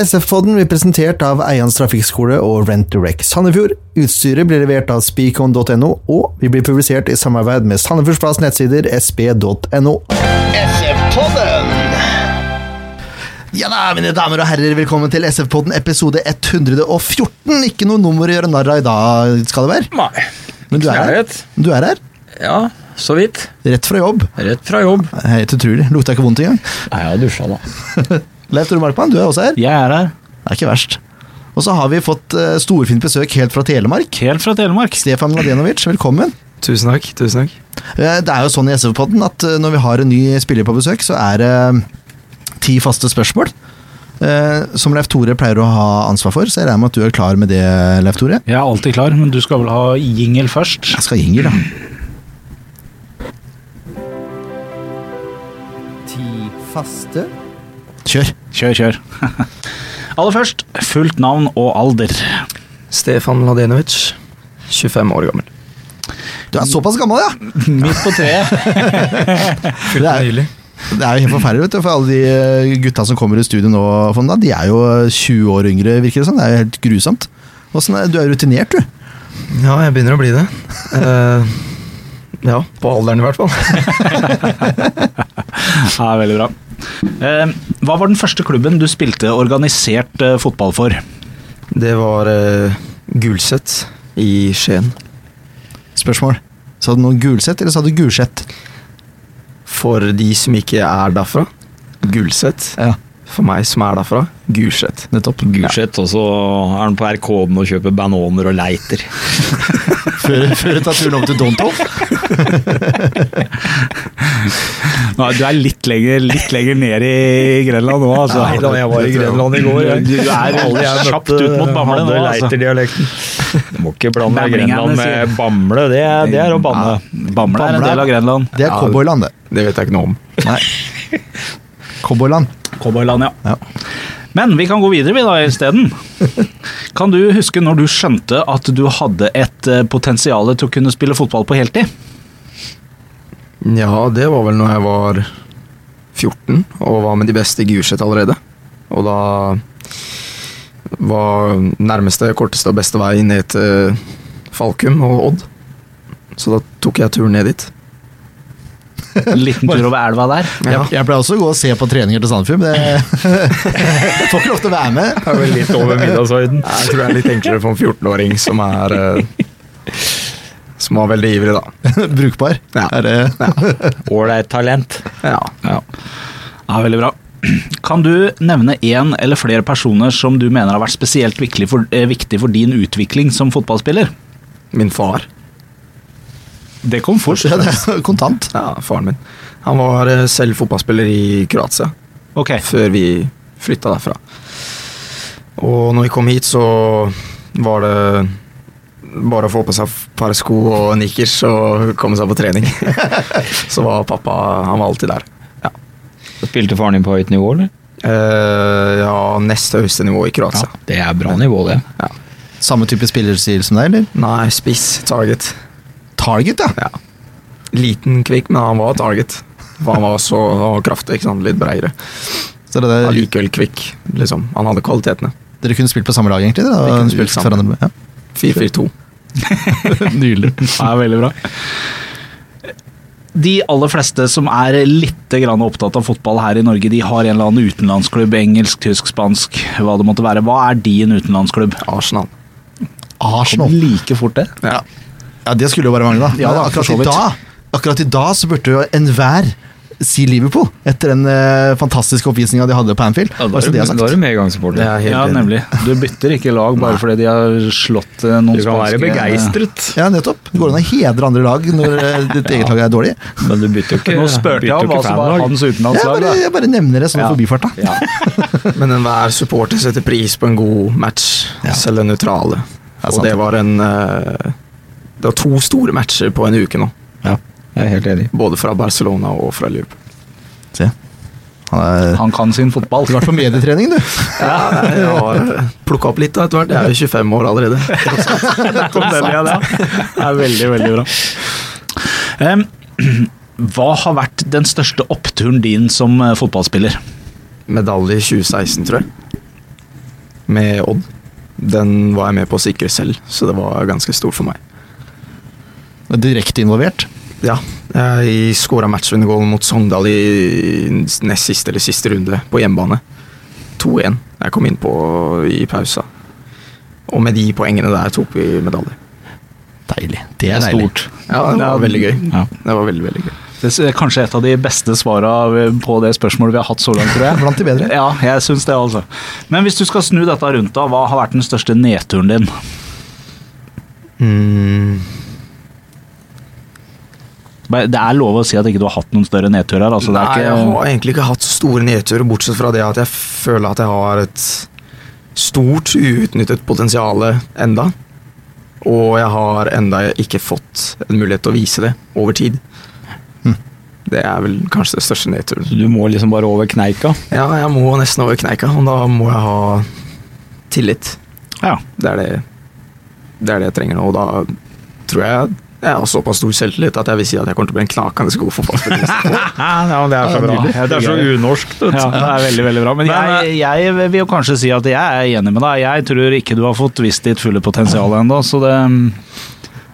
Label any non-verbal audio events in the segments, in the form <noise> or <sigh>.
SF-podden blir presentert av Eians trafikkskole og Rent Direct Sandefjord. Utstyret blir levert av speakon.no, og vi blir publisert i samarbeid med Sandefjordsplass nettsider sp.no. SF-podden! Ja da, mine damer og herrer, velkommen til SF-podden episode 114. Ikke noe nummer å gjøre narr av i dag, skal det være? Nei. Men du er her. Du er her, Ja, så vidt. rett fra jobb. Rett fra jobb. Helt utrolig. Lukta ikke vondt engang. Nei, jeg har dusja, da. <laughs> Leif Tore Markmann, du er også her. Jeg er her, Det er ikke verst. Og så har vi fått uh, storfint besøk helt fra Telemark. helt fra Telemark. Stefan Mladenovic, velkommen. Tusen takk. tusen takk. Eh, Det er jo sånn i SV-podden at eh, når vi har en ny spiller på besøk, så er det ti faste spørsmål. eh, Som Leif Tore pleier å ha ansvar for, så jeg regner med at du er klar med det, Leif Tore. Jeg er alltid klar, men du skal vel ha jingle først? Jeg skal ha jingle, da. Ti faste Kjør. Kjør, kjør. <laughs> Aller først, fullt navn og alder. Stefan Ladenovic, 25 år gammel. Du er såpass gammel, ja! <laughs> Midt på treet. <laughs> Det er, det er jo helt forferdelig vet du, for alle de eh, gutta som kommer i studio nå. Fonda, de er jo 20 år yngre, virker det som. Det er jo helt grusomt. Hvordan er, du er rutinert, du. Ja, jeg begynner å bli det. Uh, ja, på alderen i hvert fall. Ja, veldig bra. Eh, hva var den første klubben du spilte organisert eh, fotball for? Det var uh, Gulset i Skien. Spørsmål. Sa du noe Gulset, eller sa du Gulset? For de som ikke er derfra, Gulset. Ja, For meg som er derfra, Gulset. nettopp. Gulset, og så er han på RK-en og kjøper bananer og leiter. <laughs> Før, før du tar turen om til Dontow. <laughs> Nei, du er litt lenger, litt lenger ned i Grenland nå, altså. Nei da, jeg var i Grenland i går. jeg. Du er Alle jeg kjapt ut mot Bamble nå, altså. leiterdialekten. Du må ikke blande Grenland med Bamble, det, det er å banne. Bamble er en del av Grenland. Det er Ja. cowboyland, det. Det vet jeg ikke noe om. Nei. <laughs> Cowboyland. Cowboyland, ja. Ja. Men vi kan gå videre vi da isteden. <laughs> Kan du huske når du skjønte at du hadde et eh, potensial til å kunne spille fotball på heltid? Ja, det var vel når jeg var 14 og var med de beste i Gulset allerede. Og da var nærmeste, korteste og beste vei ned til Falkum og Odd. Så da tok jeg turen ned dit. En <laughs> liten tur over elva der. Ja. Jeg, jeg pleier også å gå og se på treninger til Sandefjord, men det <laughs> får ikke lov til å være med. Det er vel litt over middagshøyden. Jeg tror det er litt enklere for en 14-åring som er eh, Som var veldig ivrig, da. <laughs> Brukbar. Ja. Er det Ålreit talent. Ja. Ja. ja, veldig bra. Kan du nevne én eller flere personer som du mener har vært spesielt viktig for, eh, viktig for din utvikling som fotballspiller? Min far. Det kom fort. Ja, det er kontant. Ja, faren min. Han var eh, selv fotballspiller i Kroatia Ok, før vi flytta derfra. Og når vi kom hit, så var det bare å få på seg et par sko og nikkers og komme seg på trening. <laughs> så var pappa Han var alltid der. Ja, Spilte faren din på høyt nivå, eller? Uh, ja nest høyeste nivå i Kroatia. Ja, Det er bra nivå, det. Ja. Samme type spillerstil som deg, eller? Nei, spiss. Target. Target, ja. Ja. Liten, kvikk, men han var target. For han var så han var kraftig, ikke sant? litt breiere. Så det der, Allikevel kvikk. Liksom. Han hadde kvalitetene. dere kunne spilt på samme lag, egentlig? Vi kunne spilt spilt sammen. Ja. 4-4-2. <laughs> Nydelig. Det er veldig bra. De aller fleste som er litt grann opptatt av fotball her i Norge, de har en eller annen utenlandsklubb, engelsk, tysk, spansk, hva det måtte være. Hva er din utenlandsklubb? Arsenal. Arsenal. Like fort det. Ja. Ja, det skulle jo bare mangle, da. Ja, da, akkurat, i dag, akkurat i dag så burde jo enhver si Liverpool, etter den eh, fantastiske oppvisninga de hadde på Anfield. Ja, da er det er du- da er du medgangssupporter. Er Ja, nemlig. Du bytter ikke lag bare fordi de har slått eh, noen Du kan være begeistret, Ja, nettopp. Det går an å hedre andre lag når eh, ditt eget lag er dårlig. men du bytter jo ikke Nå spurte jeg om hva som var hans utenlandslag. Jeg, jeg bare nevner det som Ja. forbifart, da. Ja. <laughs> Men enhver supporter setter pris på en god match, Ja. selv den nøytrale. Og det var en eh, Det var to store matcher på en uke nå. Ja, jeg er helt enig. Både fra Barcelona og fra Liverpool. Se. Han er Han kan sin fotball. Du har vært på medietrening, du. <laughs> Ja, jeg har plukka opp litt da, etter hvert. Jeg er jo 25 år allerede. <laughs> Det er veldig, veldig bra. Um, hva har vært den største oppturen din som eh, fotballspiller? Medalje i 2016, tror jeg. med Odd. Den var jeg med på å sikre selv, så det var ganske stort for meg. Direkte involvert. Ja, jeg skåra matchvinnergoal mot Sogndal i nest siste eller siste runde på hjemmebane. 2-1. Jeg kom inn på i pausa. Og med de poengene der tok vi medalje. Deilig. Det er deilig. Stort. Ja, det var veldig gøy. Ja. Det var veldig, veldig gøy. Det er kanskje et av de beste svara på det spørsmålet vi har hatt så langt, tror jeg. <laughs> Blant de bedre. Ja, jeg syns det, altså. Men hvis du skal snu dette rundt, da, hva har vært den største nedturen din? Mm. Det er lov å si at ikke du har hatt noen større nedturer. Altså, det Nei, ikke... jeg har egentlig ikke hatt så store nedturer, bortsett fra det at jeg føler at jeg har et stort uutnyttet potensial enda. Og jeg har enda ikke fått en mulighet til å vise det over tid. Hm. Det er vel kanskje det største nedturen. Så du må liksom bare over kneika. Ja, jeg må nesten over kneika, og da må jeg ha tillit. ja. Det er det, det, er det jeg trenger nå, og da tror jeg jeg har såpass stor selvtillit at jeg vil si at jeg kommer til å bli en knakende god fotballspiller. <laughs> Ja, det er så bra. Det er så unorsk. Ja, det er veldig, veldig bra. Men jeg, jeg vil jo kanskje si at jeg er enig med deg. Jeg tror ikke du har fått visst ditt fulle potensial ennå, så det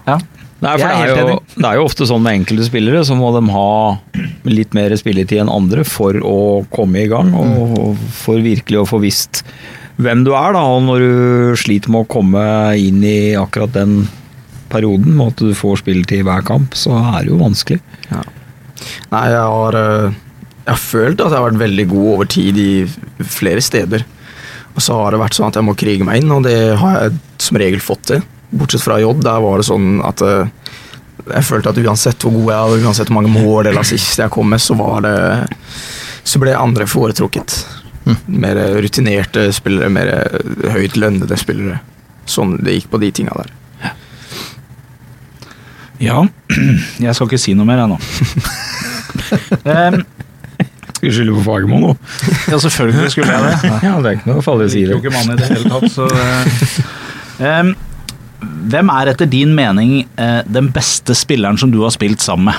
Ja. Nei, for det, er jo, det er jo ofte sånn med enkelte spillere, så må de ha litt mer spilletid enn andre for å komme i gang, og for virkelig å få visst hvem du er. da, Og når du sliter med å komme inn i akkurat den perioden, med at du får spilletid i hver kamp, så er det jo vanskelig. Nei, jeg har, øh, jeg har følt at jeg har vært veldig god over tid i flere steder. Og så har det vært sånn at jeg må krige meg inn, og det har jeg som regel fått til. Bortsett fra J, der var det sånn at øh, jeg følte at uansett hvor god jeg var, uansett hvor mange mål eller assist jeg kom med, så var det Så ble andre foretrukket. Mer rutinerte spillere, mer høyt lønnede spillere. Sånn det gikk på de tinga der. Ja. <clears throat> Jeg skal ikke si noe mer, jeg nå. <laughs> Skal skylde på Fagermo nå? ja, selvfølgelig skulle jeg det. Ja, det er ikke noe farlig å si det. ikke mann i det hele tatt, så Um, Hvem er etter din mening uh, den beste spilleren som du har spilt sammen med?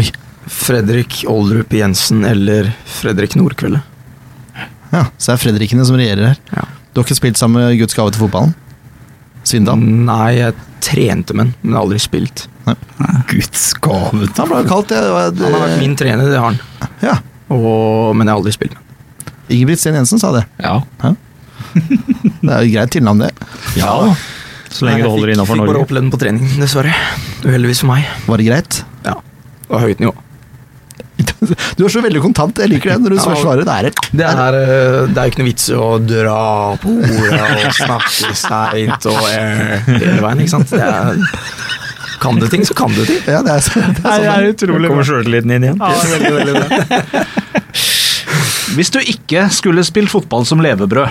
Oi. Fredrik Oldrup Jensen eller Fredrik Nordkvelde. Ja, så er Fredrikene som regjerer her. Ja. Du har ikke spilt sammen med Guds gave til fotballen? Svindal? Nei, jeg trente med han, men aldri spilt. Guds gave Han ble kalt det. Han har vært min trener, det har han. Ja. Og, men jeg har aldri spilt med han. Ingebrigt Sten Jensen sa det. Ja. Det er jo greit tilnavn, det. ja. Så lenge Nei, det jeg holder innafor Norge. Fikk bare oppleve den på trening, dessverre. Uheldigvis for meg. Var det greit? Ja, det var høyt nivå. Du er så veldig kontant. Jeg liker det når du Ja. svarer. Det er det. Det er, eh, det er jo ikke noe vits i å dra på ordet og snakke seint og eh, hele veien, ikke sant. Det er, kan du ting, så kan du ting. Ja, det er, så- det er sånn. det er. utrolig Kommer sjøltilliten inn igjen. Hvis du ikke skulle spilt fotball som levebrød,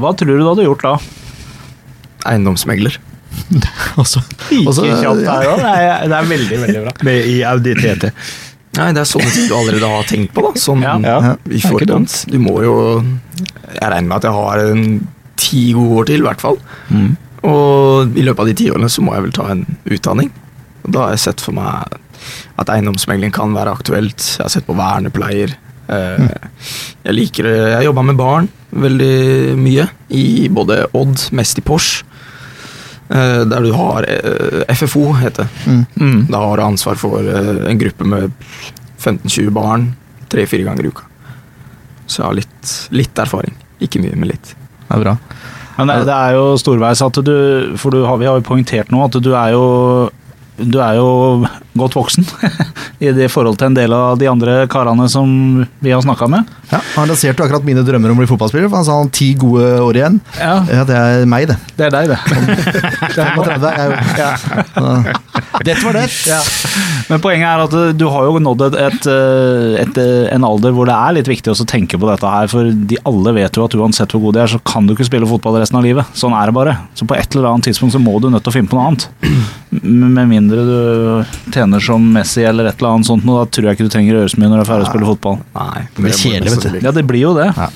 hva tror du du hadde gjort da? Eiendomsmegler. <laughs> Også, også, Ikke kjapt ja. her òg. Det det er veldig, veldig bra. Med i Audi TT. Nei, det er sånne ting du allerede har tenkt på, da. Sånn Ja. Ja. i forkant. Du må jo Jeg regner med at jeg har en ti gode år til, i hvert fall. Mm. Og i løpet av de ti årene så må jeg vel ta en utdanning. Og da har jeg sett for meg at eiendomsmegling kan være aktuelt. Jeg har sett på vernepleier. Eh, Jeg liker. Jeg jobba med barn veldig mye. I både Odd, mest i Porsche. Eh, Der du har eh, FFO, heter det. Mm. Mm. Da har du ansvar for eh, en gruppe med 15-20 barn tre-fire ganger i uka. Så jeg har litt, litt erfaring. Ikke mye, men litt. Det er bra. Men det, det er jo storveis at du For du har, vi har jo poengtert nå at du er jo du er jo godt voksen <laughs> i det forhold til en del av de andre karene som vi har snakka med. Ja, han lanserte akkurat mine drømmer om å bli fotballspiller, for han sa han ti gode år igjen. Ja, Ja, det er meg, det. det er deg, det. <laughs> 35 er jo <laughs> ja. Dette var det. Ja. Men poenget er at du har jo nådd et, et, et, en alder hvor det er litt viktig å tenke på dette her, for de alle vet jo at uansett hvor god de er, så kan du ikke spille fotball resten av livet. Sånn er det bare. Så på et eller annet tidspunkt så må du nødt til å finne på noe annet. <clears throat> Med mindre du tjener som Messi eller et eller annet sånt, og da tror jeg ikke du trenger å gjøre så mye når du er ferdig å spille fotball. Nei, Det blir kjedelig, vet du. Ja, det blir jo det. Ja.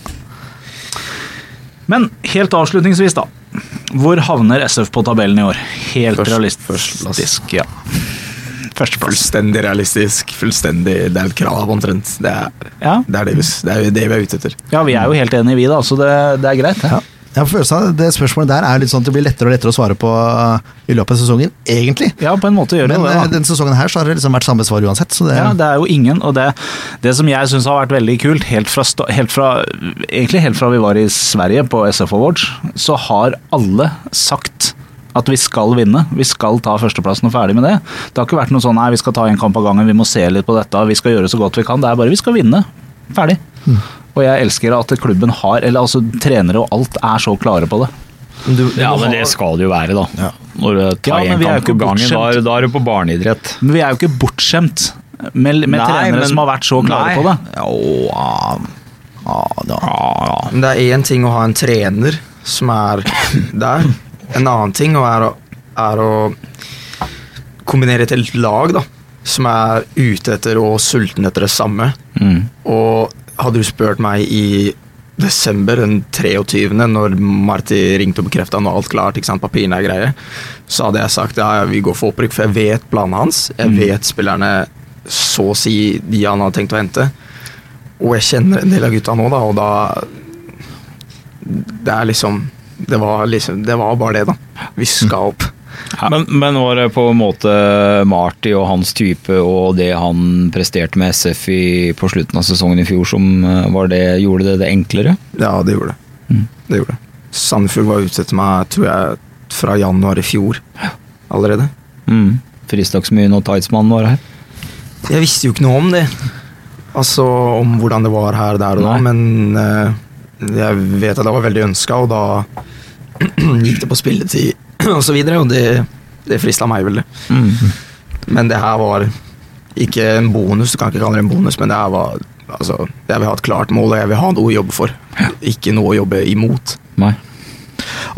Men helt avslutningsvis, da. Hvor havner SF på tabellen i år? Helt Først- realistisk. førsteplass. ja. Førsteplass. fullstendig realistisk. Fullstendig, Det er et krav, omtrent. Det er Ja. det, er det, vi, det er det vi er ute etter. ja, vi er jo helt enige, vi, da, så det, det er greit. Ja. Jeg har følelsen av Det spørsmålet der er litt sånn at det blir lettere og lettere å svare på uh, i løpet av sesongen, egentlig. Ja, på en måte gjør det Men det. uh, da. denne sesongen her så har det liksom vært samme svar uansett. Så det, Ja, det er jo ingen, og det, det som jeg syns har vært veldig kult, helt fra, helt fra Egentlig helt fra vi var i Sverige på SF Awards, så har alle sagt at vi skal vinne. Vi skal ta førsteplassen og ferdig med det. Det har ikke vært noe sånn nei, vi skal ta en kamp av gangen, vi må se litt på dette, vi skal gjøre så godt vi kan. Det er bare vi skal vinne. Ferdig. Og jeg elsker at klubben har, eller altså trenere og alt, er så klare på det. Du, du Ja, men ha- det skal det jo være, da. Ja. Når du tar Ja, en vi er kamp på gangen, da, er- da er du på barneidrett. Men vi er jo ikke bortskjemt med, med Nei, trenere men- som har vært så klare Nei. på det. Ja. Ja, da. Ja, ja. Men det er én ting å ha en trener som er der. En annen ting er å, er å kombinere et helt lag da, som er ute etter og sulten etter det samme. Mm. Og hadde du spurt meg i desember den 23., når Marti ringte og bekrefta nå alt klart, ikke sant, papirene er greie, så hadde jeg sagt ja, ja, vi går for opprykk, for jeg vet planen hans. Jeg vet spillerne så å si de han hadde tenkt å hente. Og jeg kjenner en del av gutta nå, da, og da Det er liksom Det var liksom Det var bare det, da. Vi skal opp. Men, men var det på en måte Marty og hans type og det han presterte med SF i, på slutten av sesongen i fjor som eh, var det, gjorde det det enklere? Ja, det gjorde det. Det gjorde det. Sandefjord var ute etter meg, tror jeg, fra januar i fjor allerede. Mm. Frista ikke så mye når Tidesmann var her. Jeg visste jo ikke noe om det. Altså om hvordan det var her der og da, Nei. men uh, jeg vet at det var veldig ønska, og da <clears throat> gikk det på spilletid <clears throat> og så videre, og det, det frista meg veldig. Mm. Men det her var ikke en bonus, du kan ikke kalle det en bonus, men det her var altså, Jeg vil ha et klart mål, og jeg vil ha noe å jobbe for. Ikke noe å jobbe imot. Nei.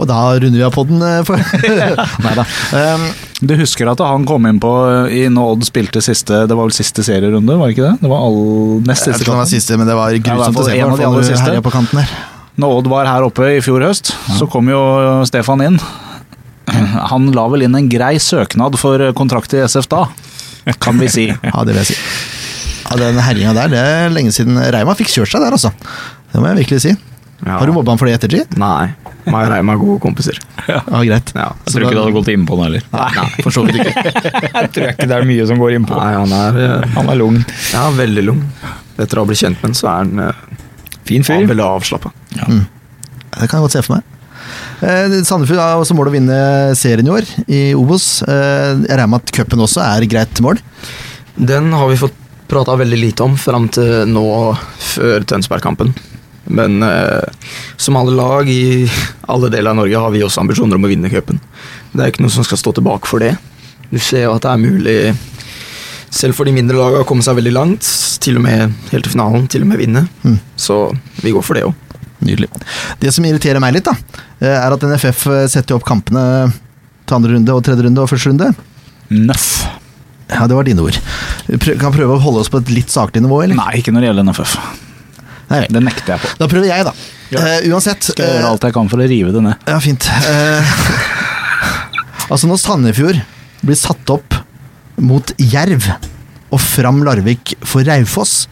Og da runder vi av podden. eh, <laughs> Nei da. Um, Du husker at han kom inn på i når Odd spilte siste Det var vel siste serierunde, var det ikke det? Det var all, nest jeg vet siste ikke om det var siste, men det var Ja, grusomt å se en på. når Odd var her oppe i fjor høst, så kom jo Stefan inn. <laughs> Han la vel inn en grei søknad for kontrakt i SF da, kan vi si. <laughs> Ja, det vil jeg si. Ja, Den herjinga der, det er lenge siden Reima fikk kjørt seg der, altså. Det må jeg virkelig si. Ja. Har du mobba han for det i ettertid? Nei. Meg og Reima er gode kompiser. <laughs> Ja, greit. Ja. Jeg tror ikke det hadde gått innpå han heller. Nei, for så vidt ikke. Jeg tror ikke det er mye som går innpå. Nei, han er, eh, Han er lung. ja, veldig lung. Etter å ha blitt kjent med ham, så er han eh, Fin fyr. Han veldig avslappa. Det kan jeg godt se for meg. Eh, Sandefjord også mål å vinne serien i år, i Obos. Eh, jeg regner med at cupen også er greit mål? Den har vi fått prata veldig lite om fram til nå før Tønsberg-kampen. Men eh, som alle lag i alle deler av Norge har vi også ambisjoner om å vinne cupen. Det er ikke noe som skal stå tilbake for det. Du ser jo at det er mulig, selv for de mindre lagene, å komme seg veldig langt. Til og med helt til finalen, til og med vinne. Mm. Så vi går for det òg. Nydelig. Det som irriterer meg litt, da, eh, er at NFF setter opp kampene til andre runde og tredje runde og første runde. Nøff. Ja, det var dine ord. Prøv, kan prøve å holde oss på et litt saklig nivå, eller? Nei, ikke når det gjelder NFF. Nei. Det nekter jeg på. Da prøver jeg, da. Ja. Uh, uansett Skal jeg eh, gjøre alt jeg kan for å rive det ned. Ja, fint. Uh, <laughs> altså, når Sandefjord blir satt opp mot Jerv og Fram Larvik for Raufoss,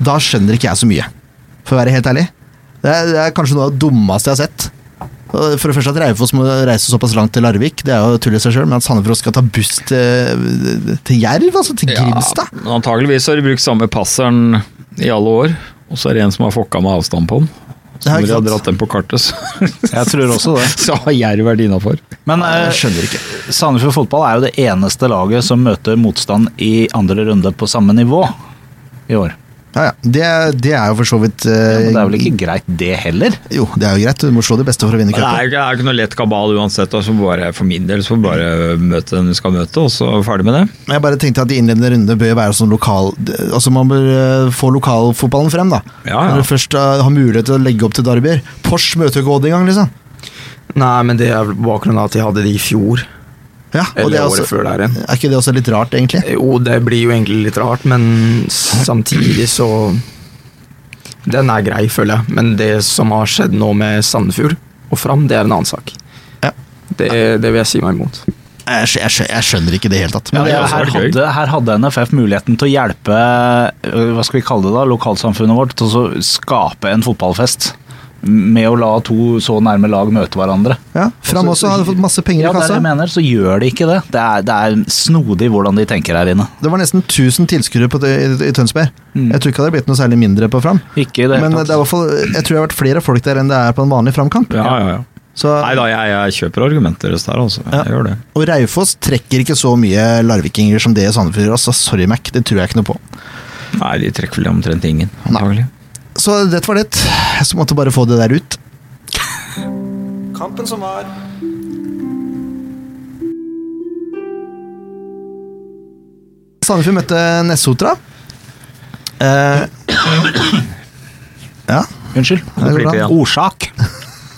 da skjønner ikke jeg så mye. For å være helt ærlig. Det er, det er kanskje noe av det dummeste jeg har sett. For det første at Raufoss må reise såpass langt til Larvik, det er jo tull i seg sjøl, men at Sandefjord skal ta buss til, til Jerv, altså til Grimstad Ja, antageligvis har de brukt samme passeren i alle år, og så er det en som har fokka med avstand på den. Så når de har dratt den på kartet, så, <laughs> Jeg tror også det. <laughs> så har Jerv vært innafor. Men eh, Jeg skjønner ikke. Sandefjord fotball er jo det eneste laget som møter motstand i andre runde på samme nivå i år. Ja, ja. Det, det er jo for så vidt Ja, eh, men det er vel ikke greit, det heller? Jo, det er jo greit. Du må slå de beste for å vinne cupen. det er det er ikke noe lett kabal uansett. Altså bare for min del så bare møte den du skal møte, og så ferdig med det. Jeg bare tenkte at de innledende rundene bør være sånn lokal Altså Man bør uh, få lokalfotballen frem, da. Ja, ja. Når du først uh, har mulighet til å legge opp til derbyer. Pors møter jo ikke Odd engang, liksom. Nei, men det er bakgrunnen av at de hadde det i fjor. Ja, og Eller det er, året også, før der igjen. er ikke det også litt rart, egentlig? Jo, det blir jo egentlig litt rart, men samtidig så Den er grei, føler jeg. Men det som har skjedd nå med Sandefjord og Fram, det er en annen sak. Ja. Det, det vil jeg si meg imot. Jeg, jeg, jeg skjønner ikke det i det hele tatt. Ja, det er her, hadde, her hadde NFF muligheten til å hjelpe øh, hva skal vi kalle det da, lokalsamfunnet vårt til å skape en fotballfest. Med å la to så nærme lag møte hverandre. ja, Fram også hadde fått masse penger Ja, i kassa. Ja, det jeg mener, så gjør de ikke det. Det er, det er snodig hvordan de tenker her inne. Det var nesten 1000 tilskuere i, i Tønsberg. Mm. Jeg tror ikke det hadde blitt noe særlig mindre på Fram. Ikke det Men det er i fall, jeg tror det har vært flere folk der enn det er på en vanlig Fram-kamp. Ja, ja, ja. Så- Nei da, jeg, jeg kjøper argumenter deres der, altså. Jeg Ja. gjør det. Og Raufoss trekker ikke så mye larvikinger som det Sandefjord gjør. Altså, sorry, Mac, det tror jeg ikke noe på. Nei, de trekker vel omtrent ingen, antagelig. Så dette var det. Så måtte bare få det der ut. Kampen som var. Sandefjord møtte Nessotra. Eh, ja, Unnskyld. igjen. Ordsak.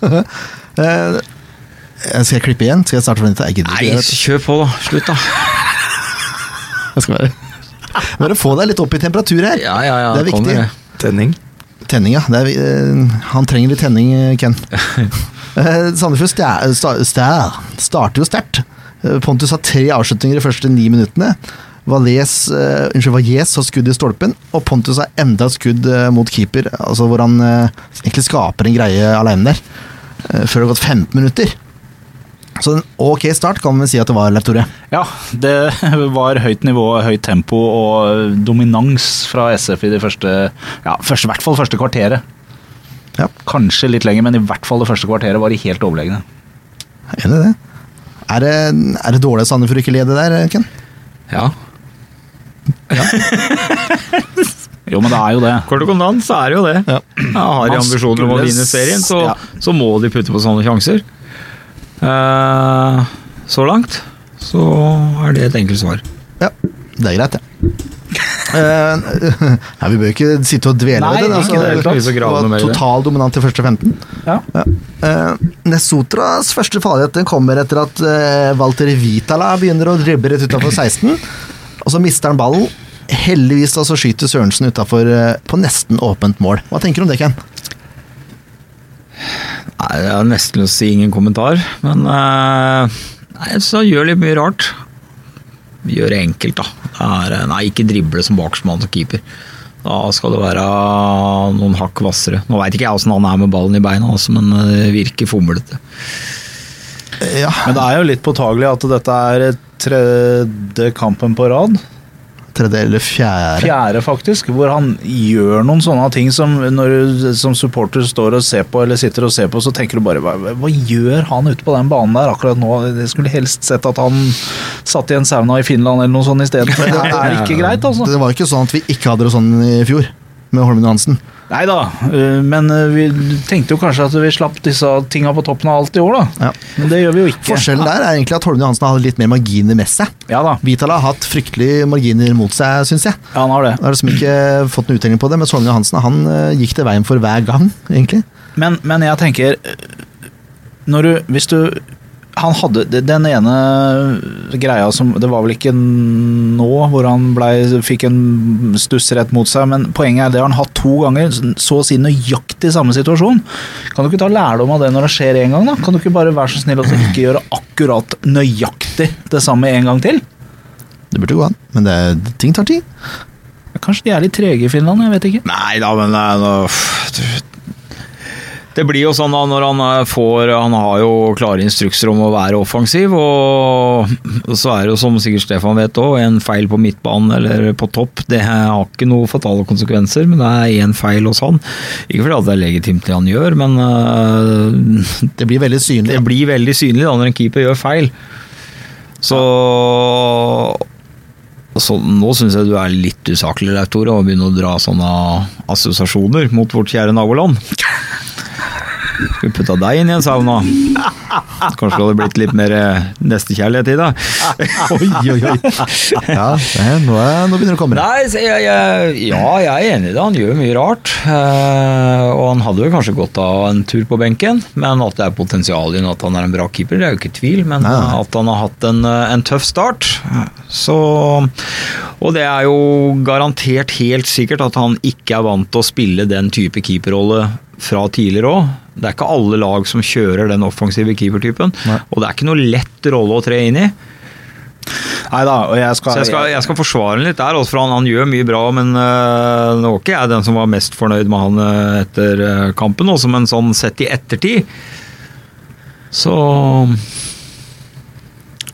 <laughs> Eh, skal jeg klippe igjen? Skal jeg starte fra nytt? Nei, kjør på, da. Slutt, da. Jeg skal bare Bare få deg litt opp i temperatur her. Ja, ja, ja. Det er viktig. Tenning. Tenning, ja. Er, eh, han trenger litt tenning, eh, Ken. <laughs> Eh, Sandefjord starter jo sterkt. Pontus har tre avslutninger de første ni minuttene. Valles, uh, unnskyld, Valles har skudd i stolpen, og Pontus har enda et skudd uh, mot keeper, altså hvor han uh, egentlig skaper en greie alene der. Uh, før det har gått 15 minutter. Så en ok start kan vi si at det var, Leif Tore. Ja, det <laughs> var høyt nivå, høyt tempo og dominans fra SF i de første Ja, første, i hvert fall første kvarteret. Ja. Kanskje litt lenger, men i hvert fall det første kvarteret var de helt overlegne. Er det det. Er det, er det dårlig av for ikke lede der, Ken? Ja. ja. <laughs> Jo, men det er jo det. Kort og kontant så er det jo det. Ja. Ja, har de ambisjoner om å vinne serien, så, ja. så må de putte på sånne sjanser. Eh, så langt så er det et enkelt svar. Ja, det er greit, det. Eh, <laughs> nei, vi bør ikke sitte og dvele ved det. Altså, det var total dominant i første 15. Ja. Ja. Eh, Nesotras første farlighet den kommer etter at uh, Walter Vitala begynner å dribbe rett utafor 16. Og så mister han ballen. Heldigvis altså, skyter Sørensen utafor på nesten åpent mål. Hva tenker du om det, Ken? Nei, Jeg har nesten lyst til å si ingen kommentar, men eh, Nei, han gjør litt mye rart. Gjør det enkelt, da. Det er, eh, nei, ikke drible som baksmann og keeper. Da skal det være noen hakk hvassere. Nå veit ikke jeg åssen han er med ballen i beina, altså, men det virker fomlete. Ja, Men det er jo litt påtagelig at dette er tredje kampen på rad. Tredje eller fjerde. Fjerde, faktisk. Hvor han gjør noen sånne ting som når du som supporter står og ser på, eller sitter og ser på, så tenker du bare hva, hva gjør han ute på den banen der akkurat nå? Jeg skulle helst sett at han satt i en sauna i Finland eller noe sånt isteden. <laughs> Det er ikke greit, altså. Det var ikke sånn at vi ikke hadde det sånn i fjor, med Holmen Johansen. Nei da, øh, men øh, vi tenkte jo kanskje at vi slapp disse tinga på toppen av alt i år, da. Ja. Men det gjør vi jo ikke. Forskjellen der er egentlig at Holmen Johansen hadde litt mer marginer med seg. Ja da, Vitala har hatt fryktelig marginer mot seg, syns jeg. ja, han har det. Jeg har liksom ikke fått noen uttelling på det, mens Holmen Johansen han eh, gikk det veien for hver gang, egentlig. Men, men jeg tenker du, Hvis du han hadde den ene greia som Det var vel ikke nå hvor han ble, fikk en stussrett mot seg, men poenget er det har han hatt to ganger, så å si nøyaktig samme situasjon. Kan du ikke ta lærdom av det når det skjer én gang? da? Kan du ikke bare være så snill og ikke gjøre akkurat nøyaktig det samme en gang til? Det burde gå an, men det, ting tar tid. Kanskje de er litt trege i Finland, jeg vet ikke. Nei da, men det, er noe- det blir jo sånn da når han eh, får Han har jo klare instrukser om å være offensiv, og så er det jo som sikkert Stefan vet òg, en feil på midtbanen eller på topp. Det har ikke noen fatale konsekvenser, men det er én feil hos han. Ikke fordi det er legitimt det han gjør, men eh, Det blir veldig synlig. det blir veldig synlig da når en keeper gjør feil. Så så nå syns jeg du er litt usaklig, Leif Tore, og begynner å dra sånne assosiasjoner mot vårt kjære naboland. Skal vi putta deg inn i en sauna? Kanskje det hadde blitt litt mer eh, nestekjærlighet i det? <laughs> Oi, oi, oi. Ja, nå, er, nå begynner det å komme. Nei, jeg, jeg, ja, jeg er enig i det. Han gjør mye rart. Eh, og han hadde jo kanskje godt av en tur på benken, men at det er potensial i at han er en bra keeper, det er jo ikke tvil. Men Nei, nei. at han har hatt en, eh, en tøff start, så Og det er jo garantert helt sikkert at han ikke er vant til å spille den type keeperrolle fra tidligere òg. Det er ikke alle lag som kjører den offensive keepertypen. Og det er ikke noe lett rolle å tre inn i. Nei da, og jeg skal, jeg skal, jeg skal forsvare ham litt der, også, for han, han gjør mye bra, men øh, nå var ikke jeg den som var mest fornøyd med han øh, etter øh, kampen, også, men sånn sett i ettertid så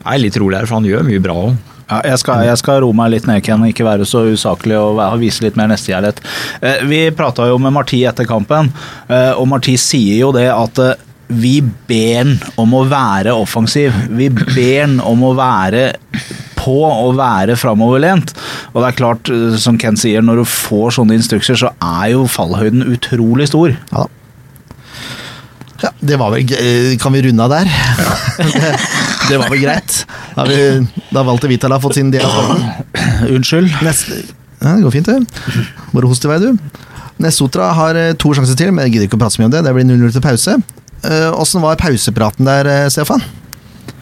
er jeg litt roligere, for han gjør mye bra òg. Ja, jeg, skal, jeg skal roe meg litt ned, Ken, ikke være så usaklig og vise litt mer nestekjærlighet. Eh, vi prata jo med Marti etter kampen, eh, og Marti sier jo det at eh, vi ber han om å være offensiv. Vi ber han om å være på og være framoverlent. Og det er klart, som Ken sier, når du får sånne instrukser, så er jo fallhøyden utrolig stor. Ja da. Ja, det var vel Kan vi runde av der? det, <laughs> det var vel greit. Da vi, da Walter Vitala fått sin del av spalten. Unnskyld. Neste Ja, det går fint, det. Bare host i vei, du. Nesotra har eh, to sjanser til, men jeg gidder ikke å prate så mye om det. Det blir 0-0 til pause. Eh, Åssen var pausepraten der, eh, Stefan?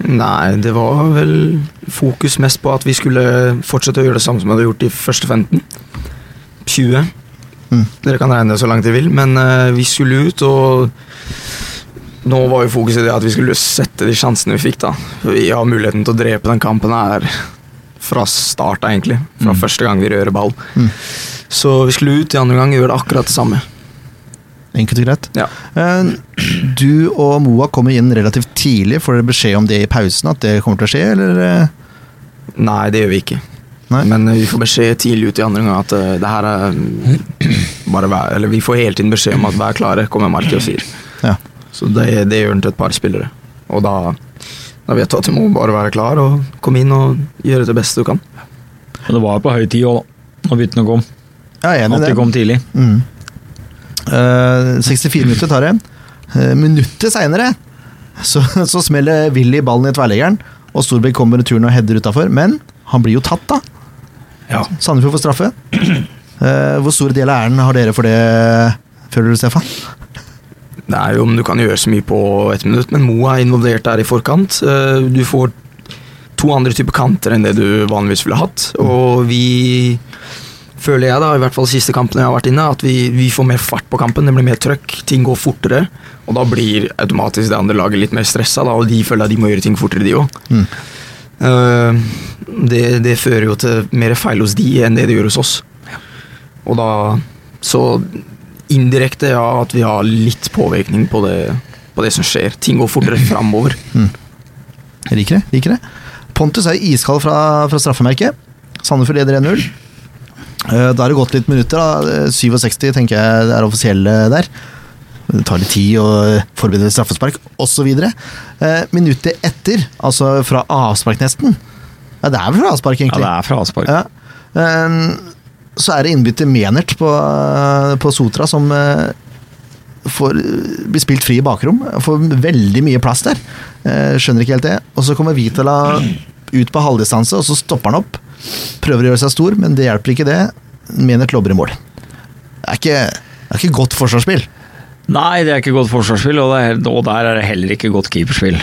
Nei, det var vel fokus mest på at vi skulle fortsette å gjøre det samme som vi hadde gjort de første 15. 20. Mm. Dere kan regne det så langt dere vil, men eh, vi skulle ut, og nå var jo fokuset det at vi skulle sette de sjansene vi fikk, da. Vi har muligheten til å drepe den kampen her fra start, egentlig. Fra Mm. første gang vi rører ball. Mm. Så vi skulle ut i andre gang og gjøre det akkurat det samme. Enkelt og greit. Ja. Eh, Du og Moa kommer inn relativt tidlig. Får dere beskjed om det i pausen, at det kommer til å skje, eller? eh? Nei, det gjør vi ikke. Nei. Men eh, vi får beskjed tidlig ut i andre gang at det her er bare vær, Eller vi får hele tiden beskjed om at vær klare, kommer Marki og sier. Ja. Så det, det gjør den til et par spillere. Og da, da vet du at du må bare være klar og komme inn og gjøre det beste du kan. Men det var på høy tid òg, da. Når byttene kom. Ja, jeg er enig At de det. kom tidlig. Mm. Uh, 64 minutter tar det. Uh, minuttet seinere så, <laughs> så smeller Willy ballen i tverrleggeren, og Storbekk kommer returen og header utafor, men han blir jo tatt, da. Ja. Sandefjord får straffe. Uh, hvor stor del av æren har dere for det, føler du, Stefan? Det er jo om du kan gjøre så mye på ett minutt, men Mo er involvert der i forkant. Eh, Du får to andre typer kanter enn det du vanligvis ville hatt, og vi føler jeg, da, i hvert fall siste kampene jeg har vært inne, at vi, vi får mer fart på kampen. Det blir mer trøkk, ting går fortere. Og da blir automatisk det andre laget litt mer stressa, da, og de føler at de må gjøre ting fortere, de òg. Mm. det, det fører jo til mer feil hos de enn det det gjør hos oss. Og da Så indirekte, ja, at vi har litt påvirkning på det, på det som skjer. Ting går fortere framover. <clears throat> Jeg liker det. liker det. Pontus er iskald fra, fra straffemerket. Sandefjord leder 1-0. Eh, Da har det gått litt minutter. da. Eh, 67 tenker jeg er offisielle der. Det tar litt tid å forberede straffespark osv. Eh, minuttet etter, altså fra avspark nesten Ja, det er vel fra avspark, egentlig. Ja, det er fra avspark. Ja. Eh, Så er det innbytter Menert på, på Sotra som eh, får, blir spilt fri i bakrom. Får veldig mye plass der. Eh, Skjønner ikke helt det. Og så kommer Vitala ut på halvdistanse, og så stopper han opp. Prøver å gjøre seg stor, men det hjelper ikke det. Menert lobber i mål. Det er ikke, det er ikke godt forsvarsspill. Nei, det er ikke godt forsvarsspill, og, er, og der er det heller ikke godt keeperspill.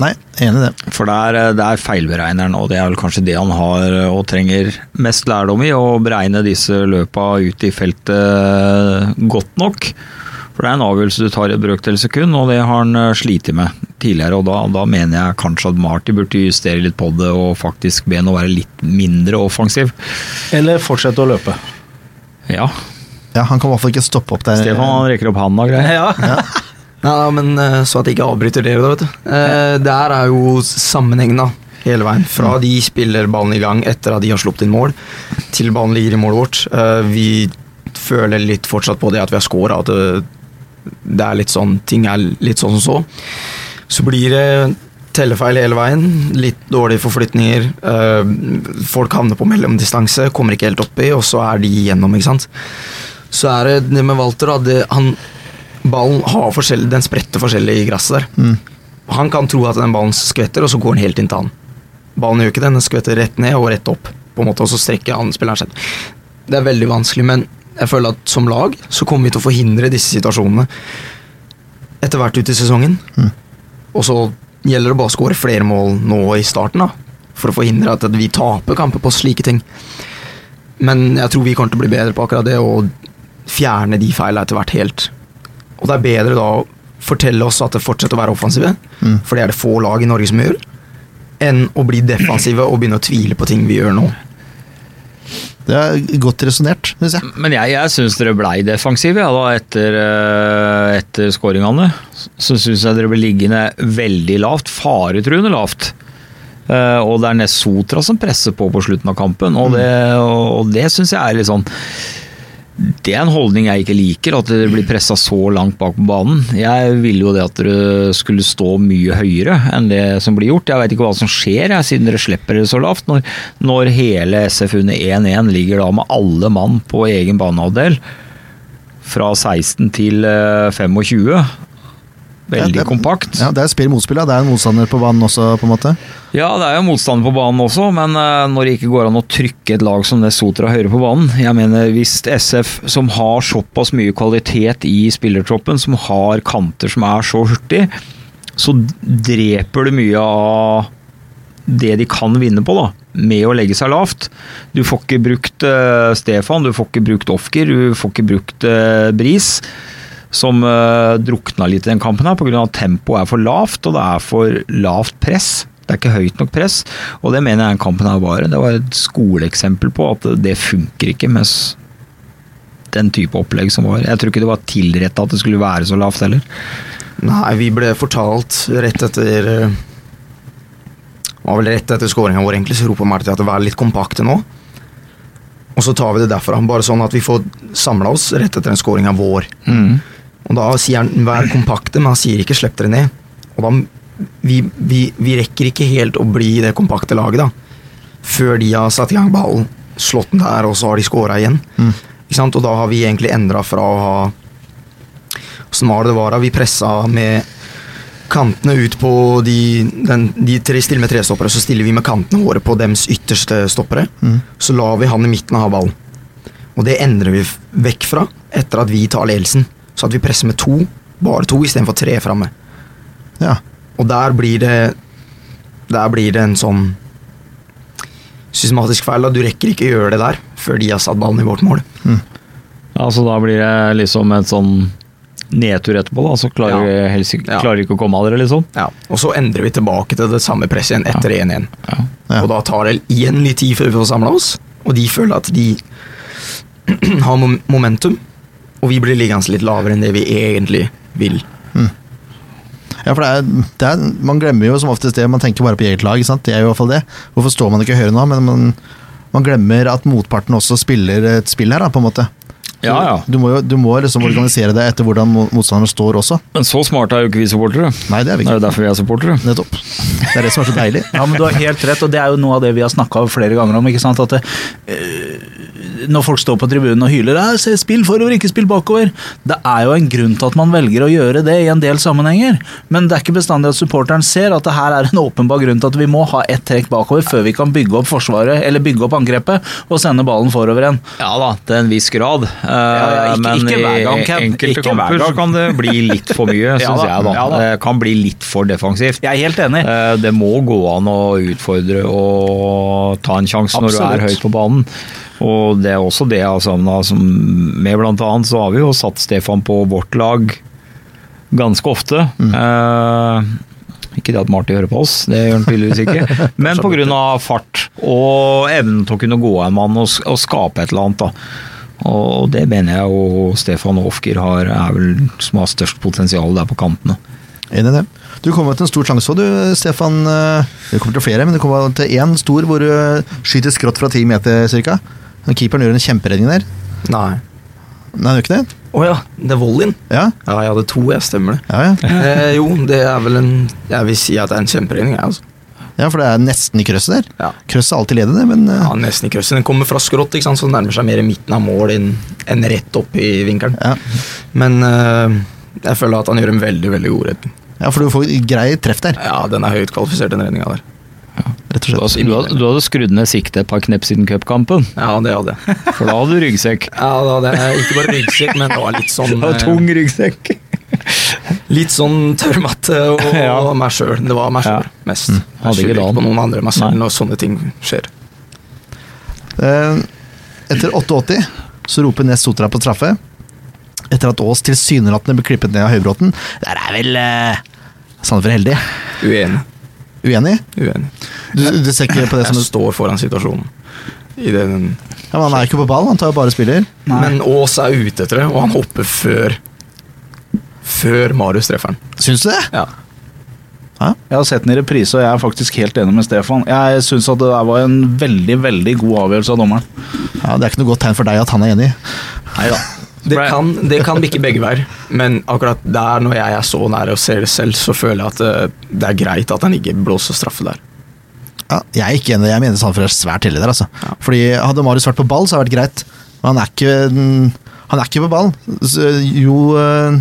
Nei, enig i det. For der, det er feilberegneren, og det er vel kanskje det han har og trenger mest lærdom i, å beregne disse løpa ut i feltet godt nok. For det er en avgjørelse du tar i et brøkdel sekund, og det har han eh, slitt med tidligere. Og da, da mener jeg kanskje at Marty burde justere litt på det og faktisk be han å være litt mindre offensiv. Eller fortsette å løpe. Ja, Ja, Han kan i hvert fall ikke stoppe opp der. Stefan han rekker opp handa og greier. Ja. Nei, ja, men eh, Så at jeg ikke avbryter dere, da, vet du. Eh, Det her er jo sammenhengen da. Hele veien. Fra de spiller ballen i gang etter at de har sluppet inn mål, til ballen ligger i målet vårt. Eh, Vi føler litt fortsatt på det at vi har scora, at det, det er litt sånn ting er litt sånn som så. Så blir det tellefeil hele veien. Litt dårlige forflytninger. eh, Folk havner på mellomdistanse, kommer ikke helt oppi, og så er de igjennom, ikke sant. Så er det det med Walter, da. Det, han, ballen har forskjell, den spretter forskjellig i gresset der. Mm. Han kan tro at den ballen skvetter, og så går den helt inn til han. Ballen gjør ikke det, den skvetter rett ned og rett opp, på en måte, og så strekker han spilleren seg. Det er veldig vanskelig, men jeg føler at som lag så kommer vi til å forhindre disse situasjonene etter hvert ut i sesongen. Mm. Og så gjelder det bare å skåre flere mål nå i starten, da. For å forhindre at vi taper kamper på slike ting. Men jeg tror vi kommer til å bli bedre på akkurat det, og fjerne de feilene etter hvert helt. Og det er bedre da å fortelle oss at det fortsetter å være offensive, Mm. for det er det få lag i Norge som gjør. enn å bli defensive og begynne å tvile på ting vi gjør nå. Det er godt resonnert, syns jeg. Men jeg, jeg syns dere blei defensive ja, da, etter, eh, etter skåringene. Så syns jeg dere ble liggende veldig lavt, faretruende lavt. Eh, og det er Nesotra som presser på på slutten av kampen, og det, og det syns jeg er litt sånn det er en holdning jeg ikke liker, at dere blir pressa så langt bak på banen. Jeg ville jo det at dere skulle stå mye høyere enn det som blir gjort. Jeg vet ikke hva som skjer, jeg, siden dere slipper det så lavt. Når, når hele SF under 1-1 ligger da med alle mann på egen banehalvdel, fra 16 til eh, 25. Veldig det, det- kompakt. Ja, det er spill motspill. Det er en motstander på banen også, på en måte. Ja, det er jo motstander på banen også, men eh, når det ikke går an å trykke et lag som det Sotra høyere på banen Jeg mener, hvis SF, som har såpass mye kvalitet i spillertroppen, som har kanter som er så hurtig, så dreper du mye av det de kan vinne på, da, med å legge seg lavt. Du får ikke brukt uh, Stefan, du får ikke brukt Ofker, du får ikke brukt uh, Bris som uh, drukna litt i den kampen her pga. at tempoet er for lavt og det er for lavt press. Det er ikke høyt nok press, og det mener jeg den kampen her var. Det var et skoleeksempel på at det funker ikke med den type opplegg som var. Jeg tror ikke det var tilretta at det skulle være så lavt heller. Nei, vi ble fortalt rett etter eh, var vel rett etter skåringa vår, egentlig, så roper Marti at var litt kompakte nå. Og så tar vi det derfra, bare sånn at vi får samla oss rett etter den skåringa vår. Og da sier han 'vær kompakte', men han sier ikke 'slipp dere ned'. Og da vi, vi, vi rekker ikke helt å bli det kompakte laget, da. Før de har satt i gang ballen, slått den der, og så har de scora igjen. Ikke sant? Og da har vi egentlig endra fra å ha Åssen var det det var? da? Vi pressa med kantene ut på de, den, de tre stiller med trestoppere, så stiller vi med kantene våre på dems ytterste stoppere. Så lar vi han i midten ha ballen. Og det endrer vi vekk fra etter at vi tar ledelsen. Så at vi presser med to, bare to istedenfor tre framme. Ja. Og der blir det Der blir det en sånn systematisk feil. da Du rekker ikke å gjøre det der før de har satt ballen i vårt mål. Ja, så da blir det liksom en sånn nedtur etterpå, da. Så klarer Ja. vi helst ikke, Ja. klarer ikke å komme av dere, liksom. Ja, Og så endrer vi tilbake til det samme presset igjen etter 1-1. Ja. Og da tar det igjen litt tid før vi får samla oss, og de føler at de <clears throat> har momentum. Og vi blir liggende litt lavere enn det vi egentlig vil. Ja, for det er, det er, Man glemmer jo som oftest det, man tenker bare på eget lag. sant? Det er jo i hvert fall det. Hvorfor står man ikke høyere nå? Men man, man glemmer at motparten også spiller et spill her, da, på en måte. Ja, ja. Du må jo du må liksom organisere deg etter hvordan mo- motstanderen står også. Men så smarte er jo ikke vi supportere. Nei, det er vi ikke. Det er jo derfor vi er supportere. Nettopp. Det er det som er så deilig. Ja, men Du har helt rett, og det er jo noe av det vi har snakka flere ganger om. ikke sant? At det, øh, Når folk står på tribunen og hyler «Ja, se, 'spill forover, ikke spill bakover', det er jo en grunn til at man velger å gjøre det i en del sammenhenger. Men det er ikke bestandig at supporteren ser at det her er en åpenbar grunn til at vi må ha ett trekk bakover før vi kan bygge opp forsvaret, eller bygge opp angrepet og sende ballen forover igjen. Ja da, til en viss grad. Eh, ja, ikke- men ikke hver gang, Ken. enkelte Ikke kamper så kan det bli litt for mye, <laughs> Ja syns jeg. da. ja da. Det kan bli litt for defensivt. Jeg er helt enig. Eh, Det må gå an å utfordre og ta en sjanse når du er høyt på banen. Og det er også det jeg har savna. Med blant annet så har vi jo satt Stefan på vårt lag ganske ofte. Eh, ikke det at Marty hører på oss, det gjør han tydeligvis ikke. <laughs> Men pga. fart og evnen til å kunne gå en mann og, og skape et eller annet. da. Og det mener jeg jo Stefan Ofker har, er vel som har størst potensial der på kantene. Enig i det. Du kommer til en stor sjanse òg, du, Stefan. Eh, Det kommer til flere, men du kommer til én stor hvor du skyter skrått fra ti meter ca. Keeperen gjør en kjemperedning der. Nei. Nei, gjør ikke det? Å ja, det er volleyen. Ja, Ja, jeg hadde to, jeg stemmer det. ja, ja. Eh, jo, det er vel en Jeg vil si at det er en kjemperedning, jeg, altså. Ja for det er nesten i krøsset der. Ja. Krøsset er alltid ledig, det, men uh... Ja, nesten i krøsset. Den kommer fra skrått, ikke sant? så den nærmer seg mer i midten av mål enn en rett opp i vinkelen. ja. Men uh, jeg føler at han gjør en veldig veldig god redning. ja, for du får grei treff der, Ja, den er høyt kvalifisert, den redninga der. rett Du og slett. du hadde, du hadde skrudd ned siktet et par knep siden cupkampen, Ja, det hadde jeg. for da hadde du ryggsekk. <laughs> Ja, da hadde jeg ikke bare ryggsekk, men det var litt sånn <laughs> det var tung ryggsekk. Litt sånn tørrmatte og <laughs> Ja. meg sjøl. Det var meg sjøl Ja. mest. Mm. Jeg Hadde ikke skylder ikke på noen andre meg selv når sånne ting skjer. Eh, Etter 88 så roper Ness Sotra på straffe. Etter at Aas tilsynelatende ble klippet ned av Høybråten. Der er vel eh, Sandefjord heldig. Uenig. Uenig? Uenig. Du, du ser ikke på det som Jeg står foran situasjonen. I den, ja, men Han er ikke på ball, han tar jo bare spiller. men Aas er ute etter det, og han hopper før Før Marius treffer han. Syns du det? Ja. Jeg har sett den i reprise, og jeg er faktisk helt enig med Stefan. Jeg syns at det der var en veldig veldig god avgjørelse av dommeren. Ja, Det er ikke noe godt tegn for deg at han er enig. Neida. Det kan, det kan bikke begge veier, men akkurat der, når jeg er så nær og ser det selv, så føler jeg at det, det er greit at han ikke blåser straffe der. Ja, jeg er ikke enig, jeg mener Sandefjord er svært heldig der. altså. Fordi Hadde Marius vært på ball, så hadde det vært greit. Men han er ikke, han er ikke på ball. Så, jo eh,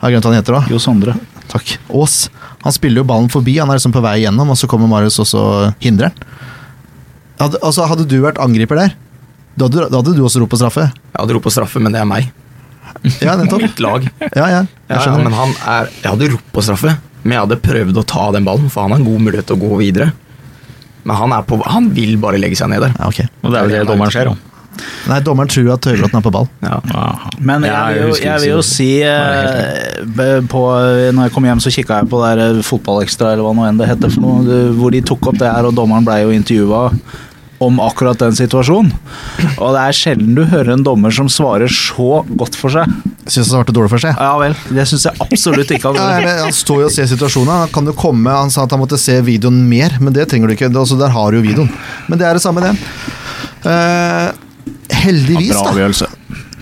Jeg har glemt hva han heter. da. Jo Sondre. Takk. Aas. Han spiller jo ballen forbi, han er liksom på vei gjennom, og så kommer Marius og så hindrer han. Hadde, altså, hadde du vært angriper der, da hadde, da hadde du også ropt på straffe. Jeg hadde ropt på straffe, men det er meg. <laughs> Ja, nettopp. Mitt lag. Ja, ja, jeg Ja, ja, men han er, jeg hadde ropt på straffe, men jeg hadde prøvd å ta den ballen, for han har en god mulighet til å gå videre. Men han, er på, han vil bare legge seg ned der. Ja, okay. Og det er jo det dommeren ser, da. Nei, dommeren tror at Høybråten er på ball. Ja. Men jeg vil jo, jeg vil jo si eh, på, Når jeg kom hjem, så kikka jeg på det der Fotballekstra, eller hva nå enn det heter, for noe, hvor de tok opp det her, og dommeren blei jo intervjua om akkurat den situasjonen. Og det er sjelden du hører en dommer som svarer så godt for seg. Syns han svarte dårlig for seg. Ja vel, det syns jeg absolutt ikke han <laughs> Ja, han står jo og ser situasjonen. Han kan jo komme, han sa at han måtte se videoen mer, men det trenger du ikke. Altså, der har du jo videoen. Men det er det samme, det. Eh, heldigvis, da. Bra da. avgjørelse.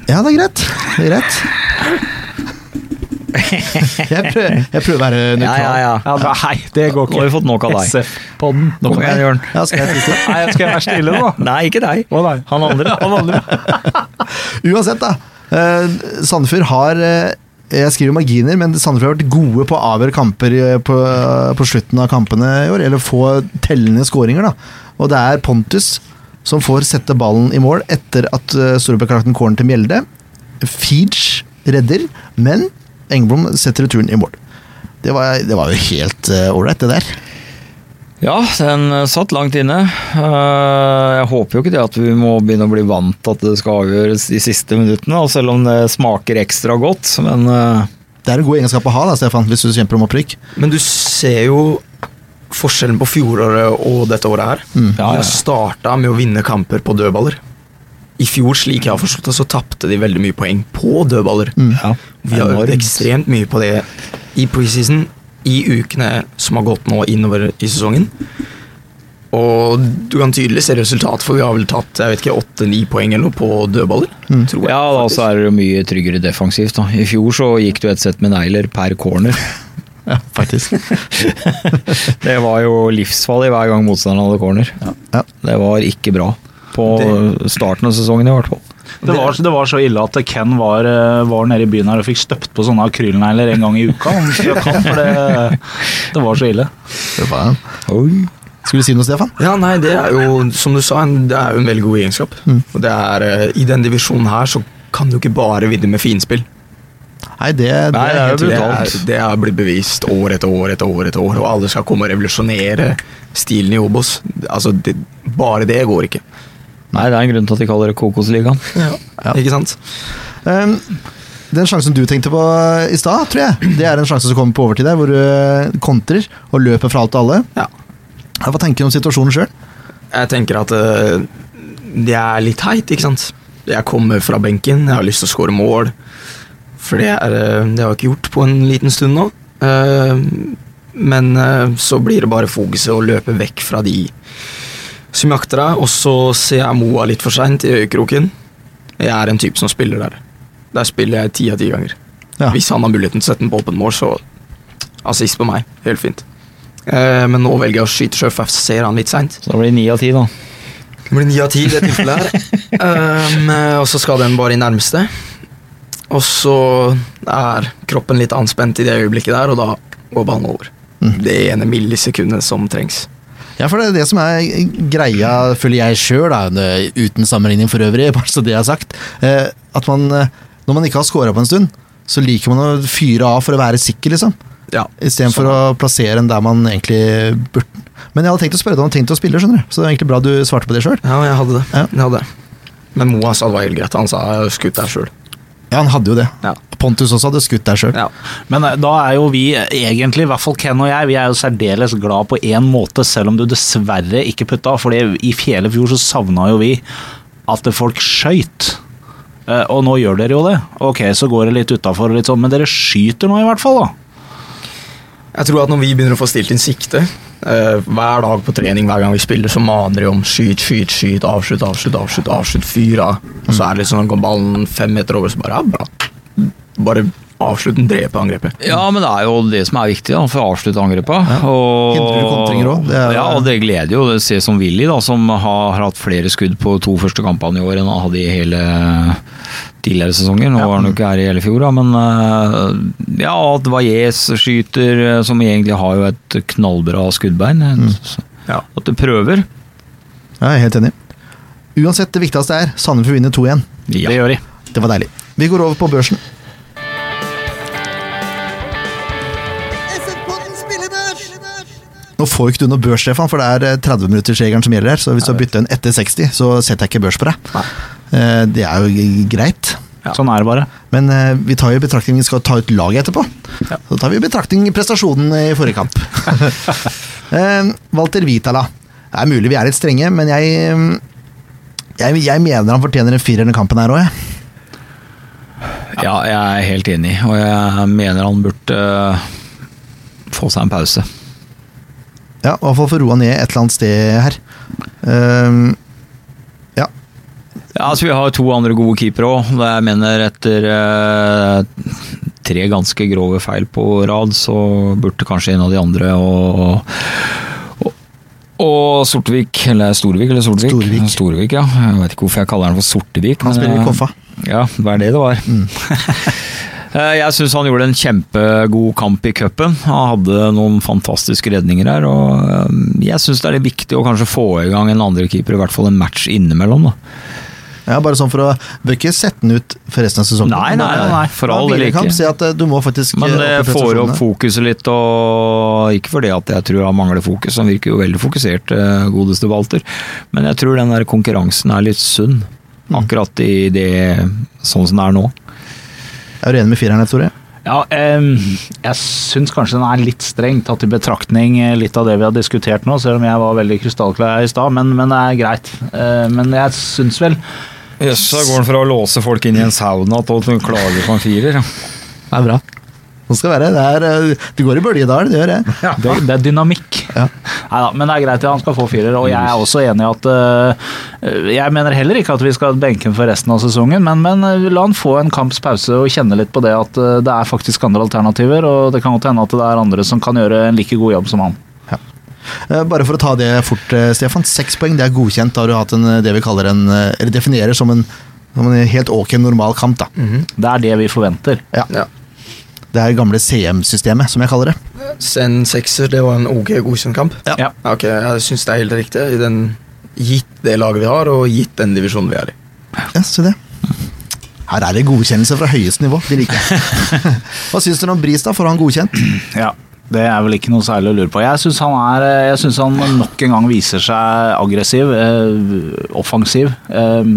Ja, det er greit. Det er greit. Jeg prøver, jeg prøver å være Ja, nøytral. ja, ja. Ja, nei, det går ikke. Nå har vi fått nok av deg. SF-podden. Nå kan jeg gjøre den. Ja, skal jeg? Nei, skal jeg være stille nå? <laughs> Nei, ikke deg. Å nei. Han andre. <laughs> Han andre. <laughs> Uansett, da. Eh, Sandefjord har eh, Jeg skriver marginer, men Sandefjord har vært gode på å avgjøre kamper på, på slutten av kampene i år. Eller få tellende skåringer, da. Og det er Pontus som får sette ballen i mål etter at uh, Storebekk har lagt en corner til Mjelde. Feege redder, men Engblom setter returen i mål. Det var, det var jo helt ålreit, det der. Ja, den eh, satt langt inne. Eh, Jeg håper jo ikke det at vi må begynne å bli vant til at det skal avgjøres de siste minuttene, selv om det smaker ekstra godt. Men eh, Det er en god egenskap å ha, da, Stefan, hvis du kjemper om opprykk. Men du ser jo forskjellen på fjoråret og dette året her. Ja, Vi ja. har starta med å vinne kamper på dødballer. I fjor, slik jeg har forstått det, så tapte de veldig mye poeng på dødballer. ja, Vi har øvd ekstremt mye på det i preseason, i ukene som har gått nå innover i sesongen. Og du kan tydelig se resultat, for vi har vel tatt jeg vet ikke, åtte-ni poeng eller noe på dødballer. Tror jeg, Ja, da så er det jo mye tryggere defensivt. da. I fjor så gikk det jo et sett med negler per corner. Ja, faktisk. <laughs> Det var jo livsfarlig hver gang motstanderen hadde corner. Ja. Det var ikke bra. På starten av sesongen i hvert fall. Det var, det var så ille at Ken var, eh, var nede i byen her og fikk støpt på sånne akrylnegler en gang i uka. om strøk For det, det var så ille. Det var- Oi. Skulle du si noe, Stefan? Ja, nei, det er jo, som du sa, en, det er jo en veldig god egenskap. Og det er, eh, I den divisjonen her så kan du ikke bare vinne med finspill. Nei, det, det Nei, det er Det er, brutalt. det er blitt bevist år etter år etter år, etter år, og alle skal komme og revolusjonere stilen i Obos. Altså, det, bare det går ikke. Nei, det er en grunn til at de kaller det Kokosligaen. Ja. Ikke sant? Um, den sjansen du tenkte på i stad, tror jeg, det er en sjanse som kommer på overtid der, hvor du eh, kontrer og løper fra alt og alle. Ja. Ja, Hva tenker du om situasjonen sjøl? Jeg tenker at uh, det er litt teit, ikke sant. Jeg kommer fra benken, jeg har lyst til å skåre mål. For det, er, eh, det har jeg ikke gjort på en liten stund nå. Eh, men eh, så blir det bare fokuset å løpe vekk fra de som jakter deg, og så ser jeg Moa litt for seint i øyekroken. Jeg er en type som spiller der. Der spiller jeg ti av ti ganger. Ja. Hvis han har muligheten til å sette den på åpen mål, så assist på meg. Helt fint. Eh, men nå velger jeg å skyte sjøl, for jeg ser han litt seint. Så da blir det ni av ti, da. Det blir ni av ti i det tilfellet her. <laughs> Um, og så skal den bare i nærmeste. Og så er kroppen litt anspent i det øyeblikket der, og da går ballen over. Det ene millisekundet som trengs. Ja, for det er det som er greia, føler jeg sjøl, uten sammenligning for øvrig, <laughs> bare så det er sagt. Eh, at man, eh, når man ikke har scora på en stund, så liker man å fyre av for å være sikker, liksom. Ja, Istedenfor å plassere den der man egentlig burde Men jeg hadde tenkt å spørre deg om du tenkte å spille, skjønner du. Så det er egentlig bra du svarte på det sjøl. ja jeg hadde det. Ja. Jeg hadde det. Men Moa sa det var helt greit. Han sa skutt deg sjøl. Ja, han hadde jo det. Ja. Pontus også hadde skutt der sjøl. Ja. Men eh, da er jo vi egentlig, i hvert fall Ken og jeg, vi er jo særdeles glad på én måte, selv om du dessverre ikke putta. For i fjor så savna jo vi at folk skøyt. Eh, Og nå gjør dere jo det. Ok, så går det litt utafor, sånn, men dere skyter nå i hvert fall, da. Jeg tror at når vi begynner å få stilt inn sikte hver dag på trening, hver gang vi spiller, så maner de om skyt, skyt, skyt, avslutt, avslutt, avslutt, avslutt, fyr av. Og så er det litt sånn, går ballen fem meter over, så bare ja, bra. Bare avslutt den, drepe angrepet. Ja, men det er jo det som er viktig, da, for å avslutte angrepet. Og, Hindrer du kontringer? Er- Ja, og det gleder jo det ser som Willy, da, som har hatt flere skudd på to første kampene i år enn han hadde i hele tidligere sesonger. Nå var han jo ikke her i hele fjor, da, men eh, ja, at Valles skyter, eh, som egentlig har jo et knallbra skuddbein. Mm. Ja. At du prøver. Ja, jeg er helt enig. Uansett, det viktigste er Sandefjord vinner 2-1. Ja. Det gjør de. Det var deilig. Vi går over på børsen. Nå får ikke du noe børs, Stefan, for det er eh, 30-minuttersregelen som gjelder her. Så hvis du har bytta en etter 60, så setter jeg ikke børs på deg. Eh, Det er jo greit. greit. Sånn er det bare. Men eh, vi tar jo i betraktning vi skal ta ut laget etterpå. Så tar vi i betraktning prestasjonen i forrige kamp. <laughs> Eh, Walter Vitala. Det er mulig vi er litt strenge, men jeg, eh, jeg, jeg mener han fortjener en firer under kampen her òg, jeg. ja, jeg er helt enig, og jeg mener han burde uh, få seg en pause. Ja, i hvert fall få roa ned et eller annet sted her. Um, ja. Ja, altså Vi har to andre gode keepere òg. Jeg mener etter uh, tre ganske grove feil på rad, så burde kanskje en av de andre og, og, Sortevik, eller Storvik eller Sortevik? Storvik. Storvik, ja. Jeg vet ikke hvorfor jeg kaller den for Sortevik. Han spiller i eh, Koffa. Ja, det er det det var. Eh, <laughs> Jeg syns han gjorde en kjempegod kamp i cupen. Han hadde noen fantastiske redninger her. og eh, Jeg syns det er litt viktig å kanskje få i gang en andre keeper, i hvert fall en match innimellom. da. Ja, bare sånn for å Bør ikke sette den ut for resten av sesongen. Nei, nei, nei, for all del ikke. Si at eh, du må faktisk Men eh, det får opp fokuset litt, og ikke fordi at jeg tror han mangler fokus, han virker jo veldig fokusert, eh, godeste Walter. Men jeg tror den der konkurransen er litt sunn, akkurat i det sånn som det er nå. Er du enig med fireren, Tore? Ja, jeg syns kanskje den er litt streng, tatt i betraktning eh, litt av det vi har diskutert nå, selv om jeg var veldig krystallklar i stad, men, men det er greit. Eh, Men jeg syns vel Jøss, da går han fra å låse folk inn i en sauna til å klage på en firer. Det er bra. Sånn skal være. Det, er, eh, det går i bølgedal, det gjør det. <laughs> det, det er dynamikk. Ja. Neida, men det er greit, at han skal få firer. Og jeg er også enig i at uh, Jeg mener heller ikke at vi skal benke ham for resten av sesongen, men, men eh, la han få en kamps pause og kjenne litt på det at uh, det er faktisk andre alternativer, og det kan godt hende at det er andre som kan gjøre en like god jobb som han. Bare for å ta det fort, Stefan. Seks poeng, det er godkjent. Da har du hatt en, det vi kaller en Eller definerer som en, som en helt ok normal kamp, da. Det er det vi forventer. Ja. Ja. Det er gamle CM-systemet, som jeg kaller det. En sekser, det var en ok godkjent kamp. Ja. Ja. Ok, Jeg syns det er helt riktig, i den, gitt det laget vi har, og gitt den divisjonen vi er i. Ja, se det. Her er det godkjennelse fra høyeste nivå. De liker jeg. <laughs> Hva syns dere om Bris, da? Får han godkjent? Ja, det er vel ikke noe særlig å lure på. Jeg syns han, er, jeg synes han nok en gang viser seg aggressiv, eh, offensiv. Eh,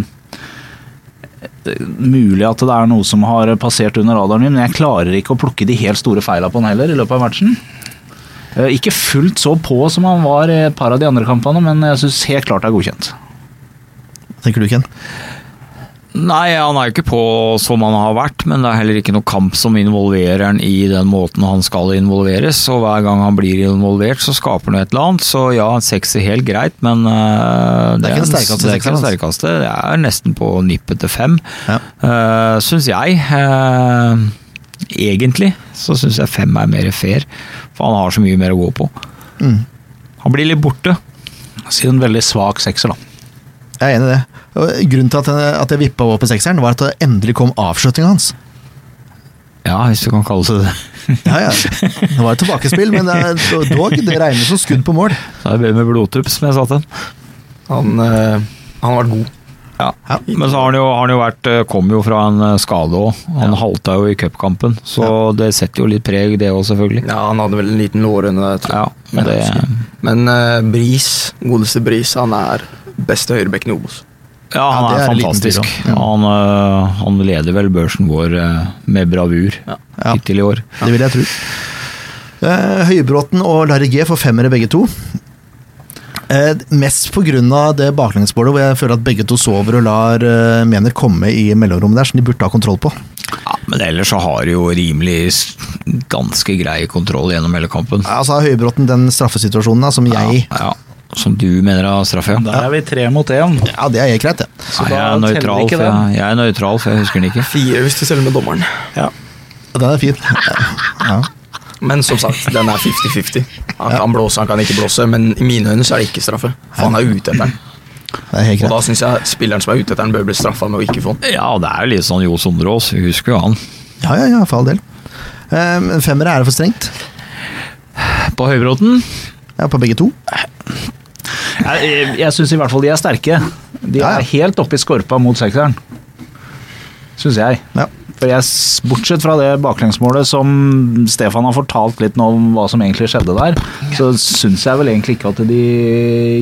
mulig at det er noe som har passert under radaren min, men jeg klarer ikke å plukke de helt store feila på han heller i løpet av matchen. Eh, ikke fullt så på som han var i et par av de andre kampene, men jeg syns helt klart det er godkjent. Hva tenker du, Ken? Nei, han er jo ikke på som han har vært, men det er heller ikke noe kamp som involverer han i den måten han skal involveres. Og hver gang han blir involvert, så skaper han et eller annet. Så ja, en sekser helt greit, men uh, Det er ikke den sterkeste det er ikke den sterkeste. Det er nesten på nippet til fem, Ja. uh, syns jeg. Uh, egentlig så syns jeg fem er mer fair, for han har så mye mer å gå på. Mm. Han blir litt borte. Si en veldig svak sekser, da. Jeg er enig i det. Grunnen til at jeg, at jeg vippa over på sekseren, var at det endelig kom avslutninga hans. Ja, hvis du kan kalle det det. Ja, ja. Det var et tilbakespill, men det, dog, det regnes som skudd på mål. Da er det bedre med blodtupp, som jeg sa til. Han, Øh, han har vært god. Ja. Ja. Men så har han jo, har han jo vært eh, kom jo fra en eh, skade òg. Han halta jo i cupkampen, så det setter jo litt preg, det òg, selvfølgelig. Ja, Han hadde vel en liten lårhøne der, tror jeg. Ja, men det, Men uh, Bris, godeste Bris, han er beste høyrebekken i Obos. Ja, han Ja, er, er fantastisk. Mm. Han, øh, han leder vel børsen vår øh, med bravur Ja. hittil i år. Det vil jeg tro. Eh, Høybråten og Larry G får femmere begge to. Eh, mest av det baklengsmålet hvor jeg føler at begge to sover og lar eh, Mener komme i mellomrommet der, som de burde ha kontroll på. Ja, men ellers så har de jo rimelig ganske grei kontroll gjennom hele kampen. Ja, Altså Høybråten den straffesituasjonen da, som jeg Ja, som du mener er straffe, ja. Der er vi tre mot én. Ja, det er helt greit, det. Så Nei, jeg, er nøytral, ikke for jeg, jeg er nøytral, for jeg husker den ikke. Fire hvis du selger med dommeren. Ja. Den er fin. Ja. Men som sagt, den er 50-50. Han kan blåse, han kan ikke blåse, men i mine øyne så er det ikke straffe. For han er ute etter den. Det helt Og da syns jeg spilleren som er ute etter den, bør bli straffa med å ikke få den. Ja, det er jo litt sånn Jo Sondrås, vi husker jo han. Ja, ja, ja, for all del. Um, femmere er det for strengt. På Høybråten? Ja, på begge to. Jeg, jeg, syns i hvert fall de er sterke. De Ja, ja. er helt oppe i skorpa mot sekseren. Syns jeg. Ja. For jeg, Bortsett fra det baklengsmålet som Stefan har fortalt litt nå om hva som egentlig skjedde der, så syns jeg vel egentlig ikke at de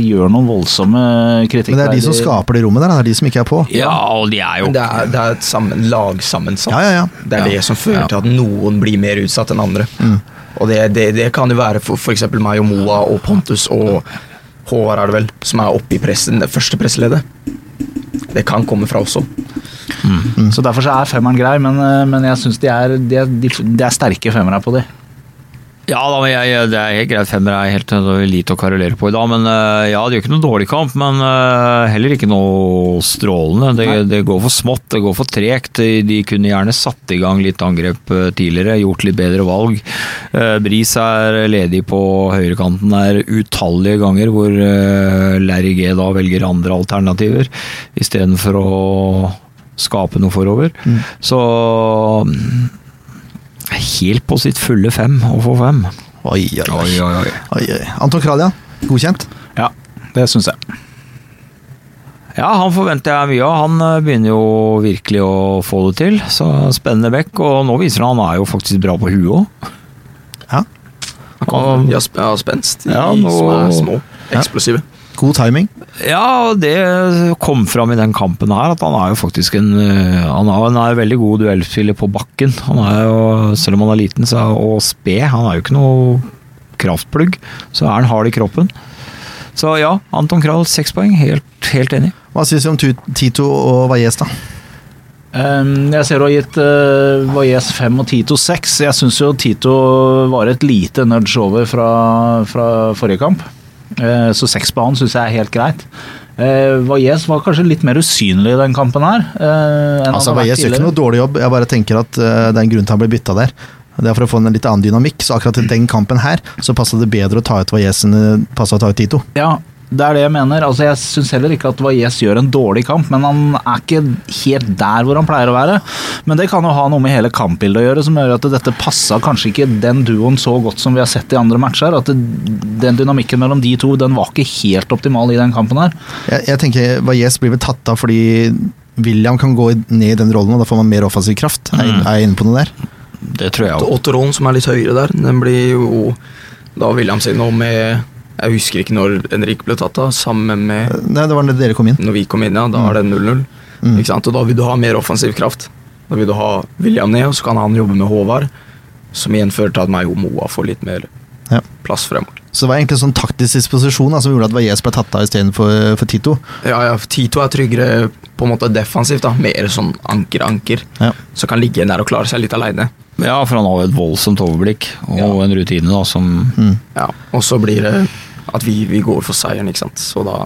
gjør noen voldsomme kritikk. Men det er de som skaper det rommet der, det er de som ikke er på. Ja, og de er jo det er, det er et sammen, lagsammensatt. Ja, ja, ja. Det er det som fører til at noen blir mer utsatt enn andre. Og det, det, det kan jo være for f.eks. meg og Moa og Pontus og Håvard, er det vel, som er oppe i pressen, det første presseleddet. Det kan komme fra oss òg. Så Derfor så er femmeren grei, men, eh, men jeg syns de, er- de, er- de, de er sterke femmere på de. Ja, da, men jeg, det er helt greit. Femmer er helt er lite å karolere på i dag. Men øh, ja, det gjør ikke noe dårlig kamp, men øh, heller ikke noe strålende. Det, det går for smått, det går for tregt. De, kunne gjerne satt i gang litt angrep øh, tidligere, gjort litt bedre valg. Eh, Bris er ledig på høyrekanten der utallige ganger, hvor Larry G da velger andre alternativer istedenfor å skape noe forover. Så mm, helt på sitt fulle fem å få fem. Oi, oi, oi. Oi, oi. Anton Kralia, godkjent. Ja, det syns jeg. Ja, han forventer jeg mye av. Han eh, begynner jo virkelig å få det til. Så spennende back, og nå viser han han er jo faktisk bra på huet òg. Ja. Sp- har spenst, de Ja, nå- som er små. Eksplosive. God timing. Ja, det kom fram i den kampen her, at han er jo faktisk en eh, Han er, han er en veldig god duellspiller på bakken. Han er jo, selv om han er liten så er, og sped, han er jo ikke noe kraftplugg, så er han hard i kroppen. Så ja, Anton Krall, seks poeng. Helt, helt enig. Hva syns du om Tito og Valles, da? Um, jeg ser du har gitt uh, Valles 5 og Tito 6. Jeg syns jo Tito var et lite nudge over fra, fra forrige kamp. Eh, så seks på han syns jeg er helt greit. Uh, Valles var kanskje litt mer usynlig i den kampen her. eh, Altså, Valles gjør ikke noe dårlig jobb, jeg bare tenker at det er en grunn til han ble bytta der. Det er for å få en litt annen dynamikk, så akkurat i den kampen her så passa det bedre å ta ut Valles enn det passa å ta ut Tito. Ja, det er det jeg mener. Altså, jeg syns heller ikke at Valles gjør en dårlig kamp, men han er ikke helt der hvor han pleier å være. Men det kan jo ha noe med hele kampbildet å gjøre, som gjør at dette passa kanskje ikke den duoen så godt som vi har sett i andre matcher. At det, den dynamikken mellom de to, den var ikke helt optimal i den kampen her. Jeg, jeg tenker Valles blir vel tatt av fordi William kan gå ned i den rollen, og da får man mer offensiv kraft. Er, Mm. er jeg inne på noe der? Det tror jeg òg. Otteron, som er litt høyere der, den blir jo Da William sin nå med Jeg husker ikke når Henrik ble tatt av, sammen med Nei, det var når dere kom inn. når vi kom inn, ja. Da er det 0-0. Mm. Ikke sant? Og da vil du ha mer offensiv kraft. Da vil du ha William ned, og så kan han jobbe med Håvard. Som igjen fører til at meg og Moa får litt mer Ja. plass fremover. Så det var egentlig en sånn taktisk disposisjon da, som gjorde at Valles ble tatt av istedenfor for Tito. Ja, ja, Tito er tryggere på en måte defensivt, da. Mer sånn anker-anker. Ja. Så kan ligge der og klare seg litt aleine. Ja, for han har jo et voldsomt overblikk og Ja. en rutine da, som Mm. Ja. Og så blir det at vi, vi går for seieren, ikke sant. Så da,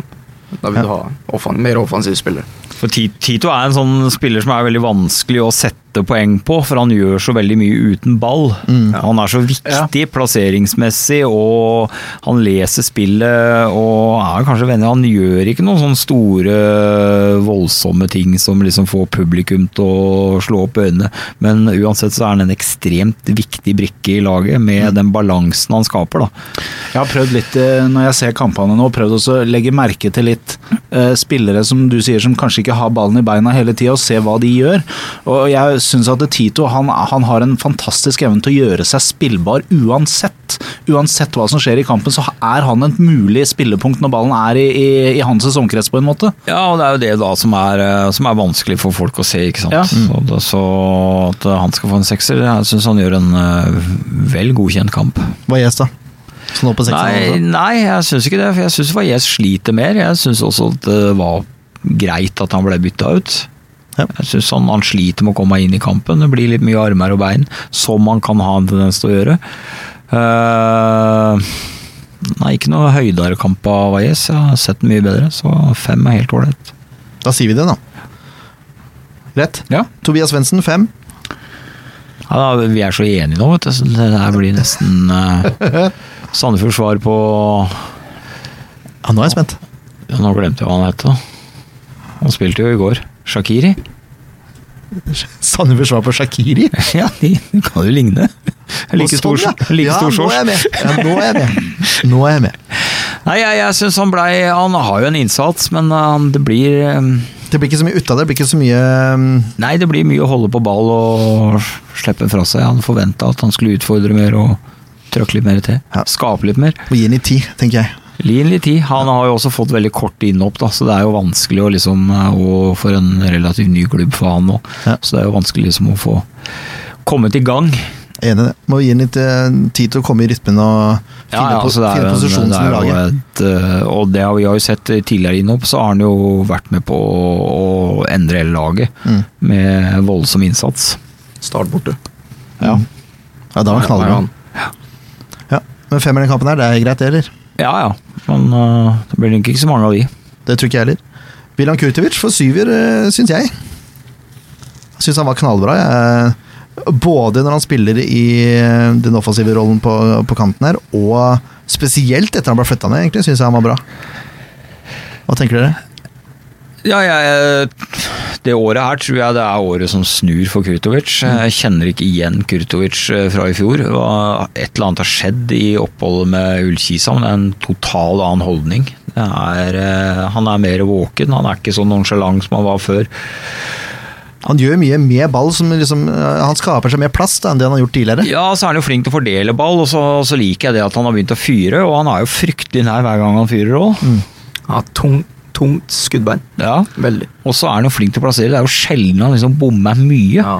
da vil du ha offan mer offensive spillere. For Tito er en sånn spiller som er veldig vanskelig å sette poeng på, for han gjør så veldig mye uten ball. Han er så viktig plasseringsmessig, og han leser spillet og er kanskje venner. Han gjør ikke noen sånne store, voldsomme ting som liksom får publikum til å slå opp øynene, men uansett så er han en ekstremt viktig brikke i laget, med den balansen han skaper, da. Jeg har prøvd litt, eh, når jeg ser kampene nå, prøvd også å legge merke til litt eh, spillere som du sier som kanskje ikke har ballen i beina hele tida, og se hva de gjør. Og jeg syns at Tito han, han har en fantastisk evne til å gjøre seg spillbar uansett. uansett hva som skjer i kampen, så er han et mulig spillepunkt når ballen er i, i, i hans omkrets, på en måte. Ja, og det er jo det da som er, eh, som er vanskelig for folk å se, ikke sant. Ja. Så, det, så at han skal få en sekser, jeg syns han gjør en eh, vel godkjent kamp. Hva gjes da? Sånn opp på Nei, nei jeg syns ikke det, for jeg syns Valles sliter mer. Jeg syns også at det var greit at han ble bytta ut. Ja. Jeg syns han, han sliter med å komme inn i kampen. Det blir litt mye armer og bein, som han kan ha en tendens til å gjøre. Uh, nei, ikke noe høydere kamp av Valles. Jeg har sett den mye bedre, så fem er helt ålreit. Da sier vi det, da. Rett. Ja. Tobias Svendsen, fem. Ja, da, vi er så enige nå, vet du. Så det der blir nesten uh, <laughs> Sandefjords svar på Ja, nå er jeg spent. ja, Nå glemte jeg hva han het. Han spilte jo i går. Shakiri? Sandefjord svar på Shakiri. <laughs> Ja, de, kan jo ligne. Like stor, Sånn, ja. like ja, stor nå er jeg med. Ja, nå er jeg med. Nå er jeg med. Nei, jeg, jeg syns han blei Han har jo en innsats, men han, det blir um, Det blir ikke så mye ut av det. Det blir ikke så mye um, Nei, det blir mye å holde på ball og slippe fra seg. Han forventa at han skulle utfordre mer og trøkke litt mer til. Ja. Skape litt mer. Og gi den i ti, tenker jeg. Litt tid. Han har jo også fått veldig kort innhopp, da, så det er jo vanskelig å liksom og For en relativt ny klubb for han nå. Ja. Så det er jo vanskelig liksom å få kommet i gang. Enig i det. Må gi ham litt eh, tid til å komme i rytmen og finne, Ja, ja, altså det er finne posisjonen det som er laget. et, øh, Og det har vi har jo sett tidligere innhopp, så har han jo vært med på å, å endre hele laget Mm. med voldsom innsats. Start borte. Ja. ja, da var han knallbra. Ja. Ja. Men femmeren i kampen her, det er greit, det, eller? Ja ja, men uh, det blir nok ikke så mange av de. Det tror ikke jeg heller. Bilan Kurtovic for syver, uh, syns jeg. Syns han var knallbra. Jeg. Både når han spiller i eh, den offensive rollen på, på kanten her, og spesielt etter han ble flytta ned, egentlig, syns jeg han var bra. Hva tenker dere? Ja, jeg, det året her tror jeg det er året som snur for Kurtovic. Jeg kjenner ikke igjen Kurtovic eh, fra i fjor. Et eller annet har skjedd i oppholdet med Ullkisa, men det er en total annen holdning. Det er, eh, han er mer våken, han er ikke så nonsjalant som han var før. Han gjør mye med ball, som liksom, eh, han skaper seg mer plass da, enn det han har gjort tidligere. Ja, så er han jo flink til å fordele ball, og så, så liker jeg det at han har begynt å fyre. Og han er jo fryktelig nær hver gang han fyrer òg. Ja, har tung, tungt skuddbein. Ja. Veldig. Og så er han jo flink til å plassere. Det er jo sjelden han liksom bommer mye. Ja.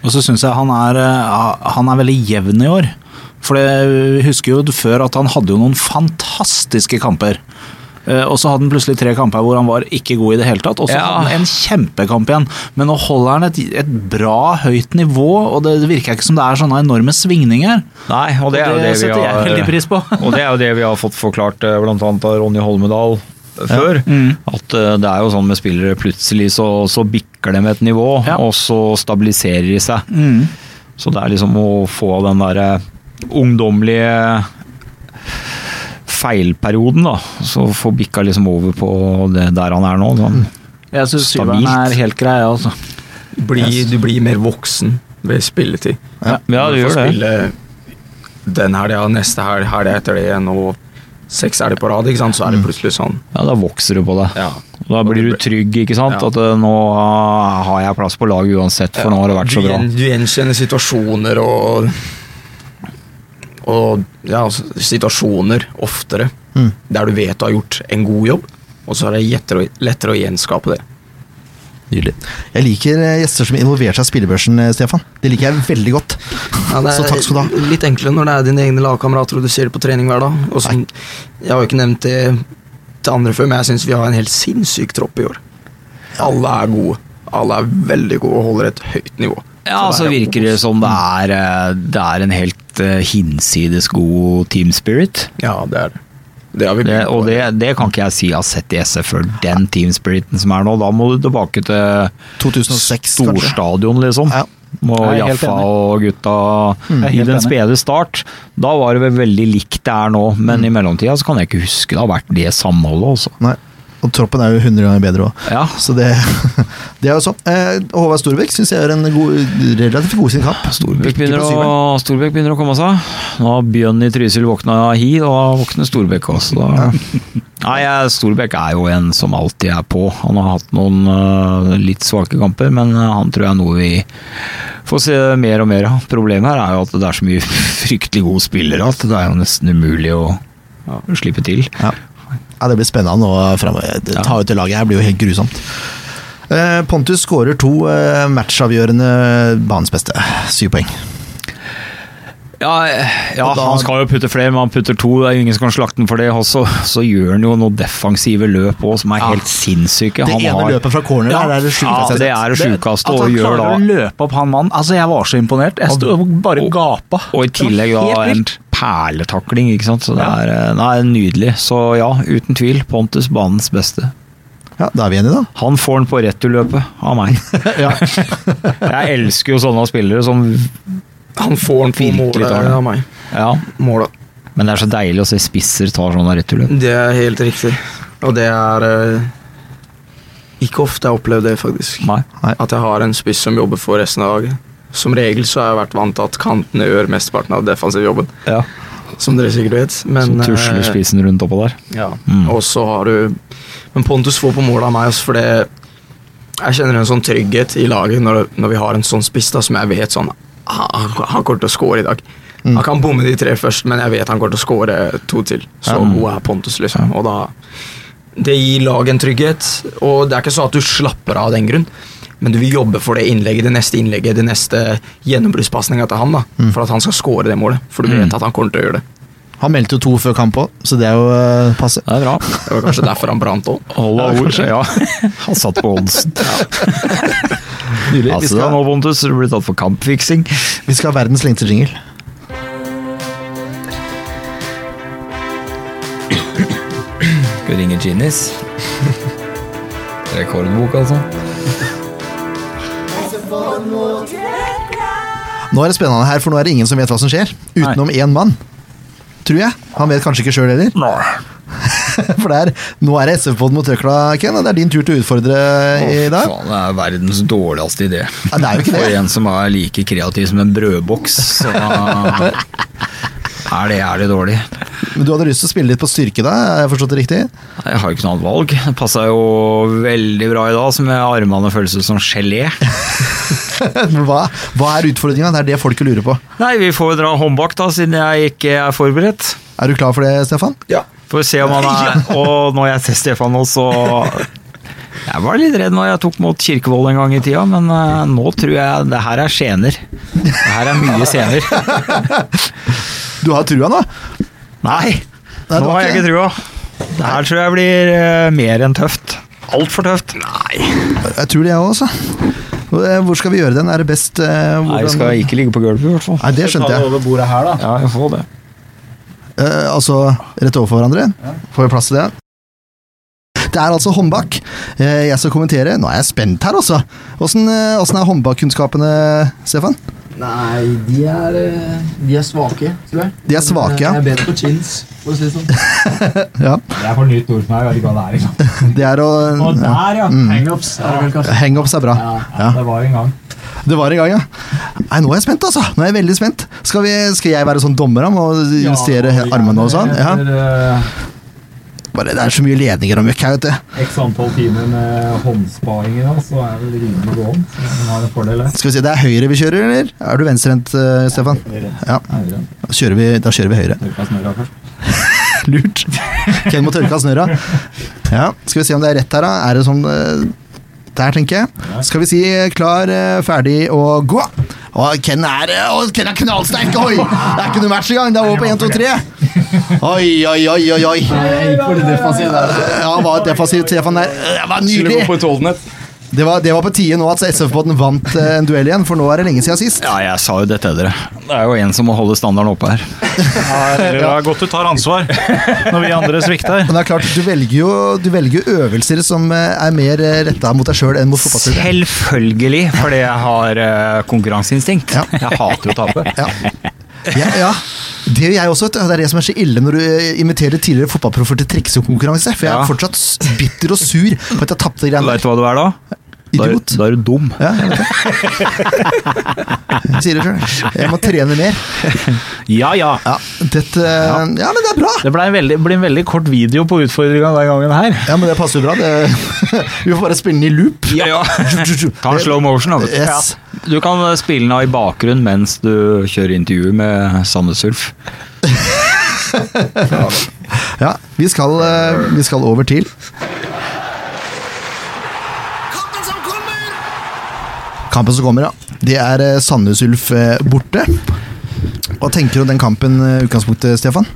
Og så syns jeg han er, eh, han er veldig jevn i år. For jeg husker jo før at han hadde jo noen fantastiske kamper. Eh, Og så hadde han plutselig tre kamper hvor han var ikke god i det hele tatt. Og så Ja. hadde han en kjempekamp igjen. Men nå holder han et, et bra høyt nivå, og det virker ikke som det er sånne enorme svingninger. Nei, og det er jo det, vi setter jeg veldig har pris på. <laughs> Og det er jo det vi har fått forklart bl.a. av Ronny Holmedal før. Mm. At eh, det er jo sånn med spillere, plutselig så, så bikker de et nivå, Ja. og så stabiliserer de seg. Mm. Så det er liksom å få den derre ungdommelige feilperioden, da. Så få bikka liksom over på det der han er nå. Sånn. Jeg syns syveren er helt grei, altså. Bli, du blir mer voksen ved spilletid. Ja, du du gjør det. spille den helga, neste helg, helga etter det igjen, og seks elg på rad, ikke sant? så er det plutselig sånn. Ja, da vokser du på det. Ja. Da blir du trygg, ikke sant. Ja. At eh, nå ah, har jeg plass på laget uansett, for nå har det vært så bra. du gjenkjenner situasjoner og Og ja, altså, situasjoner oftere Mm. der du vet du har gjort en god jobb, og så er det lettere, lettere å gjenskape det. Nydelig. Jeg liker eh, gjester som involverer seg i spillebørsen, eh, Stefan. Det liker jeg veldig godt. Ja, det er Så takk skal du ha. Litt enklere når det er dine egne lagkamerater og du ser det på trening hver dag. Og som, jeg har jo ikke nevnt det til andre før, men jeg syns vi har en helt sinnssyk tropp i år. Alle er gode. Alle er veldig gode og holder et høyt nivå. Ja, Så så er virker det som det er, eh, det er en helt hinsides god team spirit. Ja, det er det. Det har vi Det, og det, det kan ikke jeg si jeg har sett i SF før. Den team spiriten som er nå. Da må du tilbake til 2006, kanskje. storstadion, liksom. Ja. Helt Jaffa og gutta er i den spede start. Da var det vel veldig likt det er nå, men i mellomtida så kan jeg ikke huske det har vært det samholdet også. Nei. Og troppen er jo 100 ganger bedre òg. Ja, Så det, <laughs> det er jo sånn. Eh, Håvard Storbekk syns jeg gjør en god, relativt god sin kamp. Storbekk begynner, å, Storbekk begynner å komme seg. Nå har Bjørn i Trysil våkna hi, og da våkner Storbekk også. Da. <laughs> Nei, Storbekk er jo en som alltid er på. Han har hatt noen uh, litt svake kamper, men han tror jeg er noe vi Får se mer og mer av. Problemet her er jo at det er så mye <laughs> fryktelig gode spillere at det er jo nesten umulig å slippe til. Ja. Ja, det blir spennende nå framover. Ta ut det laget her blir jo helt grusomt. Eh, Pontus skårer to eh, matchavgjørende banens beste. Syv poeng. Ja, ja da- han skal jo putte flere, men han putter to. Det er ingen som kan slakte den for det. Og så, så gjør han jo noen defensive løp òg som er helt sinnssyke. Det Han ene har- løpet fra corner der er det Ja, det er det sjukeste At han klarer da. å løpe opp han mannen. Altså, jeg var så imponert. Jeg sto og bare gapa. Og i tillegg da en perletakling, ikke sant. Så det er, eh, nei, nydelig. Så ja, uten tvil. Pontus banens beste. Ja, da er vi enige, da. Han får den på returløpet av meg. <laughs> <laughs> Jeg elsker jo sånne spillere som Han får den på Virkelig tar målet av meg. Ja, Målet. men det er så deilig å se spisser ta sånne returløp. Det er helt riktig. Og det er eh, Ikke ofte jeg har opplevd det, faktisk. Nei. At jeg har en spiss som jobber for resten av dagen. Som regel så har jeg vært vant til at kantene gjør mesteparten av defensivjobben. Ja. Som dere sikkert vet. Men, så tusler eh, spissen rundt oppå der. Ja. Mm. Og så har du Men Pontus får på målet av meg, for det Jeg kjenner en sånn trygghet i laget når, når vi har en sånn spiss da, som jeg vet sånn Han, han kommer til å score i dag. Mm. Han kan bomme de tre først, men jeg vet han kommer til å score to til. Så Ja. god er Pontus, liksom. Og da Det gir laget en trygghet, og det er ikke så at du slapper av av den grunn. Men du vil jobbe for det innlegget, det neste innlegget, det neste gjennombruddspasninga til han. da Mm. For at han skal score det målet. For du vet at han kommer til å gjøre det. Han meldte jo to før kamp òg, så det er jo eh, passe. Det er bra. Det var kanskje derfor han brant òg. <laughs> Hold ord. Ja. <laughs> Han satt på oddsen. <laughs> Nydelig. Vi Altså, da skal, nå, Bontus, du blir tatt for kampfiksing. vi skal ha verdens lengste jingle. Skal vi ringe Ginnis? Rekordbok, altså. Nå er det spennende her, for nå er det ingen som vet hva som skjer. Utenom én mann. Tror jeg. Han vet kanskje ikke sjøl heller. <laughs> For det er, nå er det SF-podden mot Røkla, Ken, og det er din tur til å utfordre i dag. Faen, det er verdens dårligste idé. Ja, det er jo ikke For en som er like kreativ som en brødboks, så <laughs> er det jævlig dårlig. Men du hadde lyst til å spille litt på styrke da, har jeg forstått det riktig? Jeg har jo ikke noe annet valg. Det passa jo veldig bra i dag, så med armene føles ut som gelé. <laughs> Hva, hva er utfordringa? Det er det folket lurer på. Nei, vi får dra håndbak, da, siden jeg ikke er forberedt. Er du klar for det, Stefan? Ja. Får se om han <laughs> er Og når jeg ser Stefan nå, så Jeg var litt redd når jeg tok mot Kirkevold en gang i tida, men eh, nå tror jeg det her er scener. Det her er mye scener. <laughs> Du har trua nå? Nei, Nei, nå har jeg ikke trua. Det her tror jeg blir eh, mer enn tøft. Altfor tøft. Nei. Jeg tror det, jeg òg, altså. Hvor skal vi gjøre den? Er det best eh, Nei, hvordan- jeg skal ikke ligge på gulvet, i hvert fall. Nei, det skjønte jeg. over bordet her, da. Ja, jeg får det. Eh, altså rett overfor hverandre? Får vi plass til det? Det er altså håndbak. Eh, jeg skal kommentere. Nå er jeg spent her, altså. Åssen eh, åssen er håndbakkunnskapene, Stefan? Nei, de er, eh, de er svake, tror jeg. De er svake, ja. Jeg er bedre på chins, for å si det sånn. <laughs> Ja, er for nytt ord for meg, jeg vet ikke hva det er engang. det er å Og ja. der, ja! Mm. Hangups. Er det? Hangups er bra. Ja. Det var en gang. Det var i gang, ja. Nei, nå er jeg spent, altså. Nå er jeg veldig spent. Skal, vi, skal jeg være sånn dommer og justere ja, armene og sånn? Ja. Bare, det er så mye ledninger og møkk her, vet du. X antall timer med håndsparinger, så er det rimelig gåen. Så man har en fordel der. Skal vi si Det er høyre vi kjører, eller? Er du venstrehendt, eh, Stefan? Ja, da kjører vi, da kjører vi høyre. <laughs> Lurt. Ken må tørke av snørra. Ja, skal vi se om det er rett her, da. Er det sånn eh, Der, tenker jeg. Skal vi si eh, klar, eh, ferdig og gå. Og Ken er, eh, å, Ken er knallsterk! Oi! Det er ikke noe match engang. Det er over på 1, 2, 3. Oi, oi, oi, oi. oi. Ja, var defensivt, Stefan der. Det var nydelig. Det var, det var på tide nå at SF-båten vant eh, en duell igjen, for nå er det lenge siden sist. Ja, jeg sa jo det til dere. Det er jo en som må holde standarden oppe her. Det er <laughs> godt du tar ansvar når vi andre svikter. Men det er klart, du velger jo du velger jo øvelser som eh, er mer retta mot deg sjøl enn mot fotballspillere. Selvfølgelig, fordi jeg har eh, konkurranseinstinkt. Ja. Jeg hater jo å tape. Ja. Ja, ja. Det gjør jeg også. Det er det som er så ille når du eh, inviterer tidligere fotballproffer til triksekonkurranse. For jeg er Ja. fortsatt bitter og sur på at jeg tapte greiene Veit der. du hva du er da? Idiot. da er du dum. Ja, jeg vet det. Jeg sier det sjøl. Jeg må trene mer. Ja, ja. Ja, dette, ja. men det er bra! Det ble en veldig, blir en veldig kort video på utfordringa den gangen her. Ja, men det passer jo bra. Det, <laughs> vi får bare spille den i loop. Ja, Ta en slow motion, da. vet du. Yes. Du kan spille den av i bakgrunnen mens du kjører intervju med Sandnes Ulf. <laughs> Ja, vi skal, eh, vi skal over til kampen som kommer, ja. Det er eh, Sandnes Ulf eh, borte. Hva tenker du om den kampen eh, utgangspunktet, Stefan?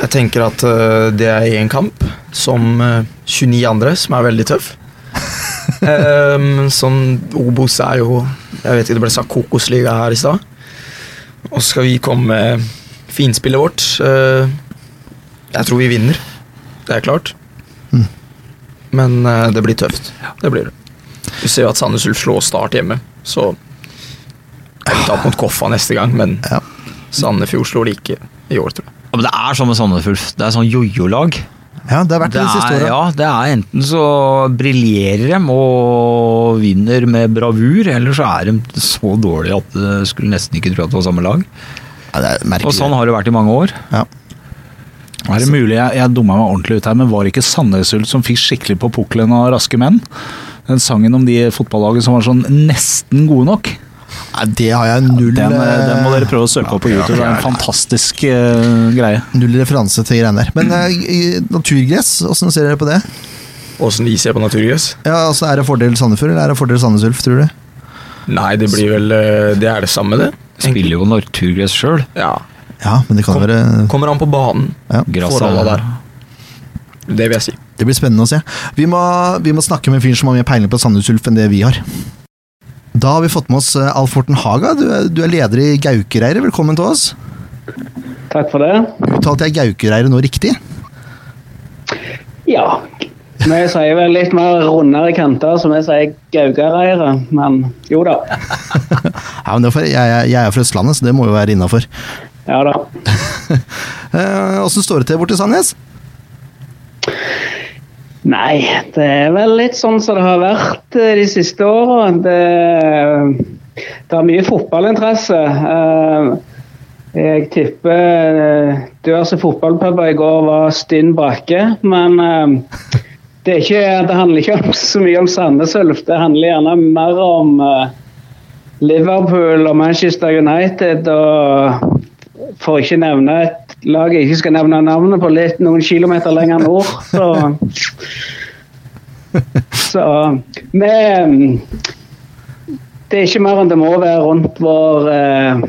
Jeg tenker at det er én kamp, som eh, 29 andre, som er veldig tøff. um, <laughs> sånn Obos er jo Jeg vet ikke, det ble sagt Kokosliga her i stad. Og så skal vi komme med finspillet vårt. Uh, jeg tror vi vinner. Det er klart. Mm. Men uh, det blir tøft. Det blir det. Du ser jo at Sandnes Ulf slår Start hjemme, så kan vi tape mot Koffa neste gang, men Ja. Sandefjord slår de ikke i år, tror jeg. Ja, men det er sånn med Sandnes Ulf. Det er sånn jojo-lag. Ja, det har vært det, Det siste er, ja, det er enten så briljerer de og vinner med bravur, eller så er de så dårlige at du skulle nesten ikke tro at det var samme lag. Ja, det er. Og sånn har det vært i mange år. Ja. Er det mulig jeg, jeg dumma meg ordentlig ut her, men var det ikke Sandnes Ulf som fikk skikkelig på pukkelen av Raske menn? Den sangen om de fotballagene som var sånn nesten gode nok. Nei, det har jeg null Den, eh, eh, den må dere prøve å søke opp på YouTube. Det er en fantastisk uh, greie. Null referanse til greiene der. Men uh, naturgress, åssen ser dere på det? Åssen de ser på naturgress? Ja, altså Er det fordel Sandefjord, eller er det fordel Sandnes Ulf, tror du? Nei, det blir vel eh, Det er det samme, det. Spiller jo naturgress sjøl. Ja. Ja, men det kan Kom- være Kommer an på banen. Forholdet der. Det vil jeg si. Det blir spennende å se. Vi må, vi må snakke med en fyr som har mer peiling på Sandnes Ulf enn det vi har. Da har vi fått med oss eh, Alf Horten Haga. Du er, du er leder i Gaukereiret. Velkommen til oss. Takk for det. Uttalte jeg Gaukereiret nå riktig? Ja. Vi sier vel litt mer rundere kanter, som vi sier Gaugareiret. Men jo da. <laughs> Ja, men er for, jeg, jeg, jeg er fra Østlandet, så det må jo være innafor. Ja da. <laughs> Åssen står det til borte i Sandnes? Nei, det er vel litt sånn som det har vært eh, de siste åra. Det, det er mye fotballinteresse. Eh, Jeg tipper diverse Dørs fotballpuber i går var stinn brakke, men eh, det, ikke, det handler ikke om, så mye om Sandnes Ulf. Det handler gjerne mer om eh, Liverpool og Manchester United og for ikke nevne et lag jeg ikke skal nevne navnet på, litt noen kilometer lenger nord. Så, så vi Det er ikke mer enn det må være rundt vår eh,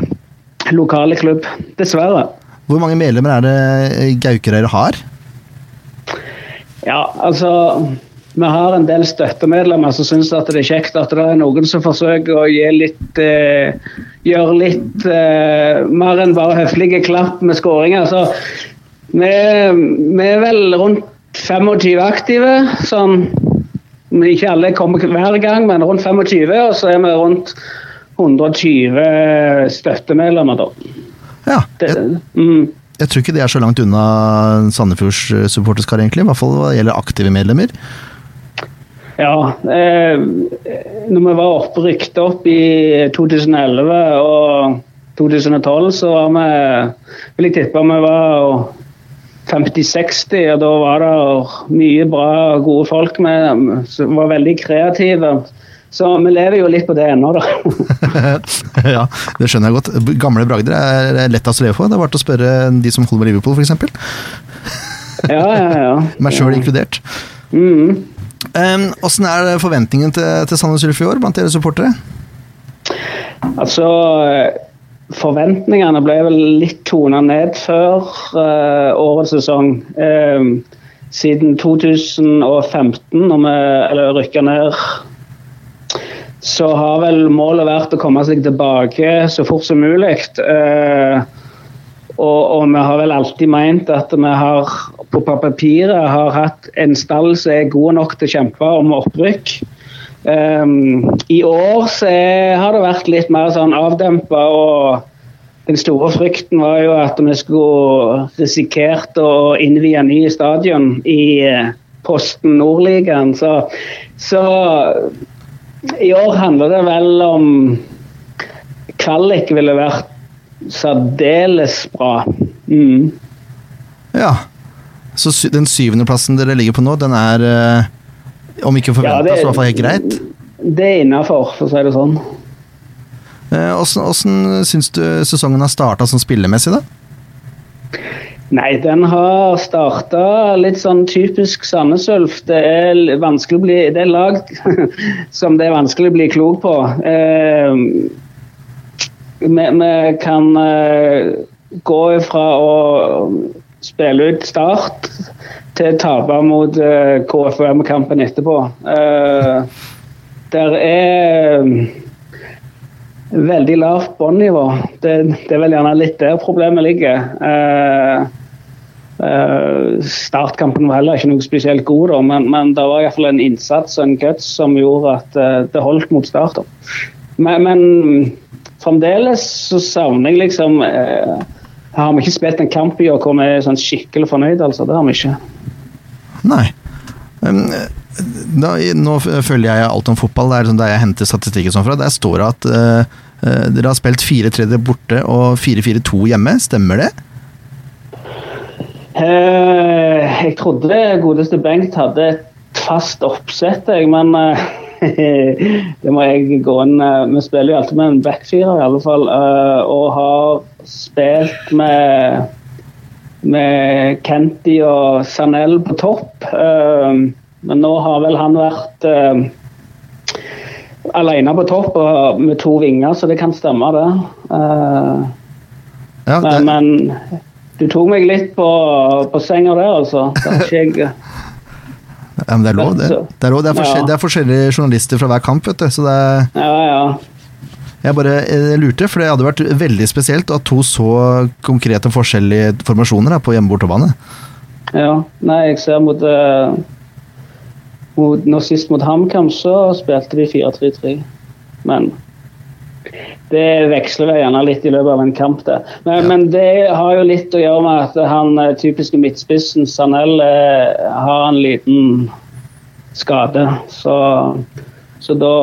lokale klubb. Dessverre. Hvor mange medlemmer er det Gaukerøyre har? Ja, altså Vi har en del støttemedlemmer som syns at det er kjekt at det er noen som forsøker å litt eh, Gjøre litt eh, mer enn bare høflige klapp med skåringer. Så vi, vi er vel rundt 25 aktive. Sånn Ikke alle kommer hver gang, men rundt 25. Og så er vi rundt 120 støttemedlemmer, da. Ja, jeg, mm. jeg tror ikke det er så langt unna Sandefjords supporterskar, egentlig. I hvert fall hva gjelder aktive medlemmer. Ja, eh, når vi var oppe, rykket opp i 2011 og 2012, så var vi Vil jeg tippe vi var 50-60, og da var det mye bra og gode folk med, som var veldig kreative. Så vi lever jo litt på det ennå, da. <laughs> ja, det skjønner jeg godt. Gamle bragder er lettest å leve på. Det er bare å spørre de som holder med Liverpool, f.eks. ja, ja, ja. <laughs> Meg sjøl inkludert. Mm. Åssen er forventningene forventningen til, til Sandnes Ulf i år blant dere supportere? Altså Forventningene ble vel litt tona ned før uh, årets sesong. Um, siden 2015, når vi rykka ned, så har vel målet vært å komme seg tilbake så fort som mulig. Eh, og, og vi har vel alltid meint at vi har på papiret har hatt en stall som er god nok til å kjempe om opprykk. Um, I år så er, har det vært litt mer sånn avdempa, og den store frykten var jo at vi skulle risikert å innvie nye stadion i, Posten Nordligaen. Så, så i år handler det vel om Kvalik ville vært særdeles bra. Mm. Ja. Så den syvendeplassen dere ligger på nå, den er eh, om ikke forventa, Ja, så i hvert fall helt greit. Det er innafor, for å si det sånn. Eh, åssen syns du sesongen har starta sånn spillemessig, da? Nei, den har starta litt sånn typisk Sandnes Ulf. Det er vanskelig å bli Det er lag <laughs> som det er vanskelig å bli klok på. Eh, vi, kan eh, gå ifra å spille ut Start til tape mot eh, KFUM-kampen etterpå. Eh, der er veldig lavt båndnivå. Det, det er vel gjerne litt der problemet ligger. Uh, startkampen var heller ikke noe spesielt god, da, men, men det var iallfall en innsats og en guts som gjorde at uh, det holdt mot start. Men, men fremdeles så savner jeg liksom eh, Har vi ikke spilt en kamp i år hvor vi er sånn skikkelig fornøyd? altså, Det har vi ikke. Nei. Um, da, nå følger jeg alt om fotball, det er liksom der jeg henter statistikken sånn fra. Der står det at eh, dere har spilt 4-3 borte og 4-4-2 hjemme, stemmer det? Uh, jeg trodde godeste Bengt hadde et fast oppsett, jeg, men eh, <laughs> det må jeg gå inn eh, Vi spiller jo alltid med en backfirer, i alle fall. eh, og har spilt med med Kenty og Sanel på topp. Eh, men nå har vel han vært alene på topp og med to vinger, så det kan stemme, det. Ja, det, men, men du tok meg litt på, på senga der, altså. Det har ikke jeg ja, men det er lov, det. Det er, lov. Det, er forskjell, det er forskjellige journalister fra hver kamp, vet du. Så det er, Ja, ja. jeg bare jeg lurte, for det hadde vært veldig spesielt ha to så konkrete forskjellige formasjoner da, på hjemme bortebane. ja. Nei, jeg ser mot, eh, mot Nå sist mot HamKam så spilte de 4-3-3. Men det veksler vel gjerne litt i løpet av en kamp, det. Men, men det har jo litt å gjøre med at han eh, typiske midtspissen, Sanel, eh, har en liten skade. Så, så da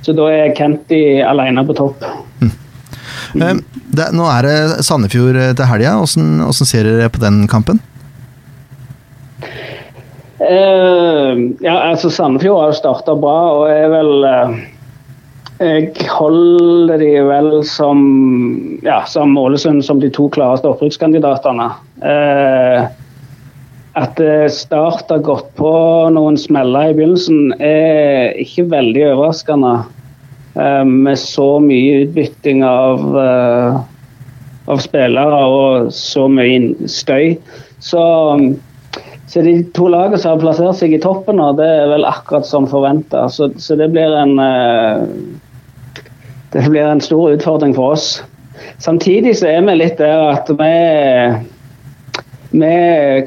Så da er Kenty alene på topp. Eh, Det, nå er det Sandefjord til helga. Hvordan, ser dere på den kampen? Eh, ja, altså Sandefjord har starta bra og er vel eh, Jeg holder de vel som ja, som Ålesund som de to klareste opprykkskandidatene. Eh, at Start har gått på noen smeller i begynnelsen, er ikke veldig overraskende. Eh, med så mye utbytting av, eh, av spillere og så mye støy. Så så de to lagene som har plassert seg i toppen, det er vel akkurat som forventa. Så, så det blir en eh, Det blir en stor utfordring for oss. Samtidig så er vi litt der at vi vi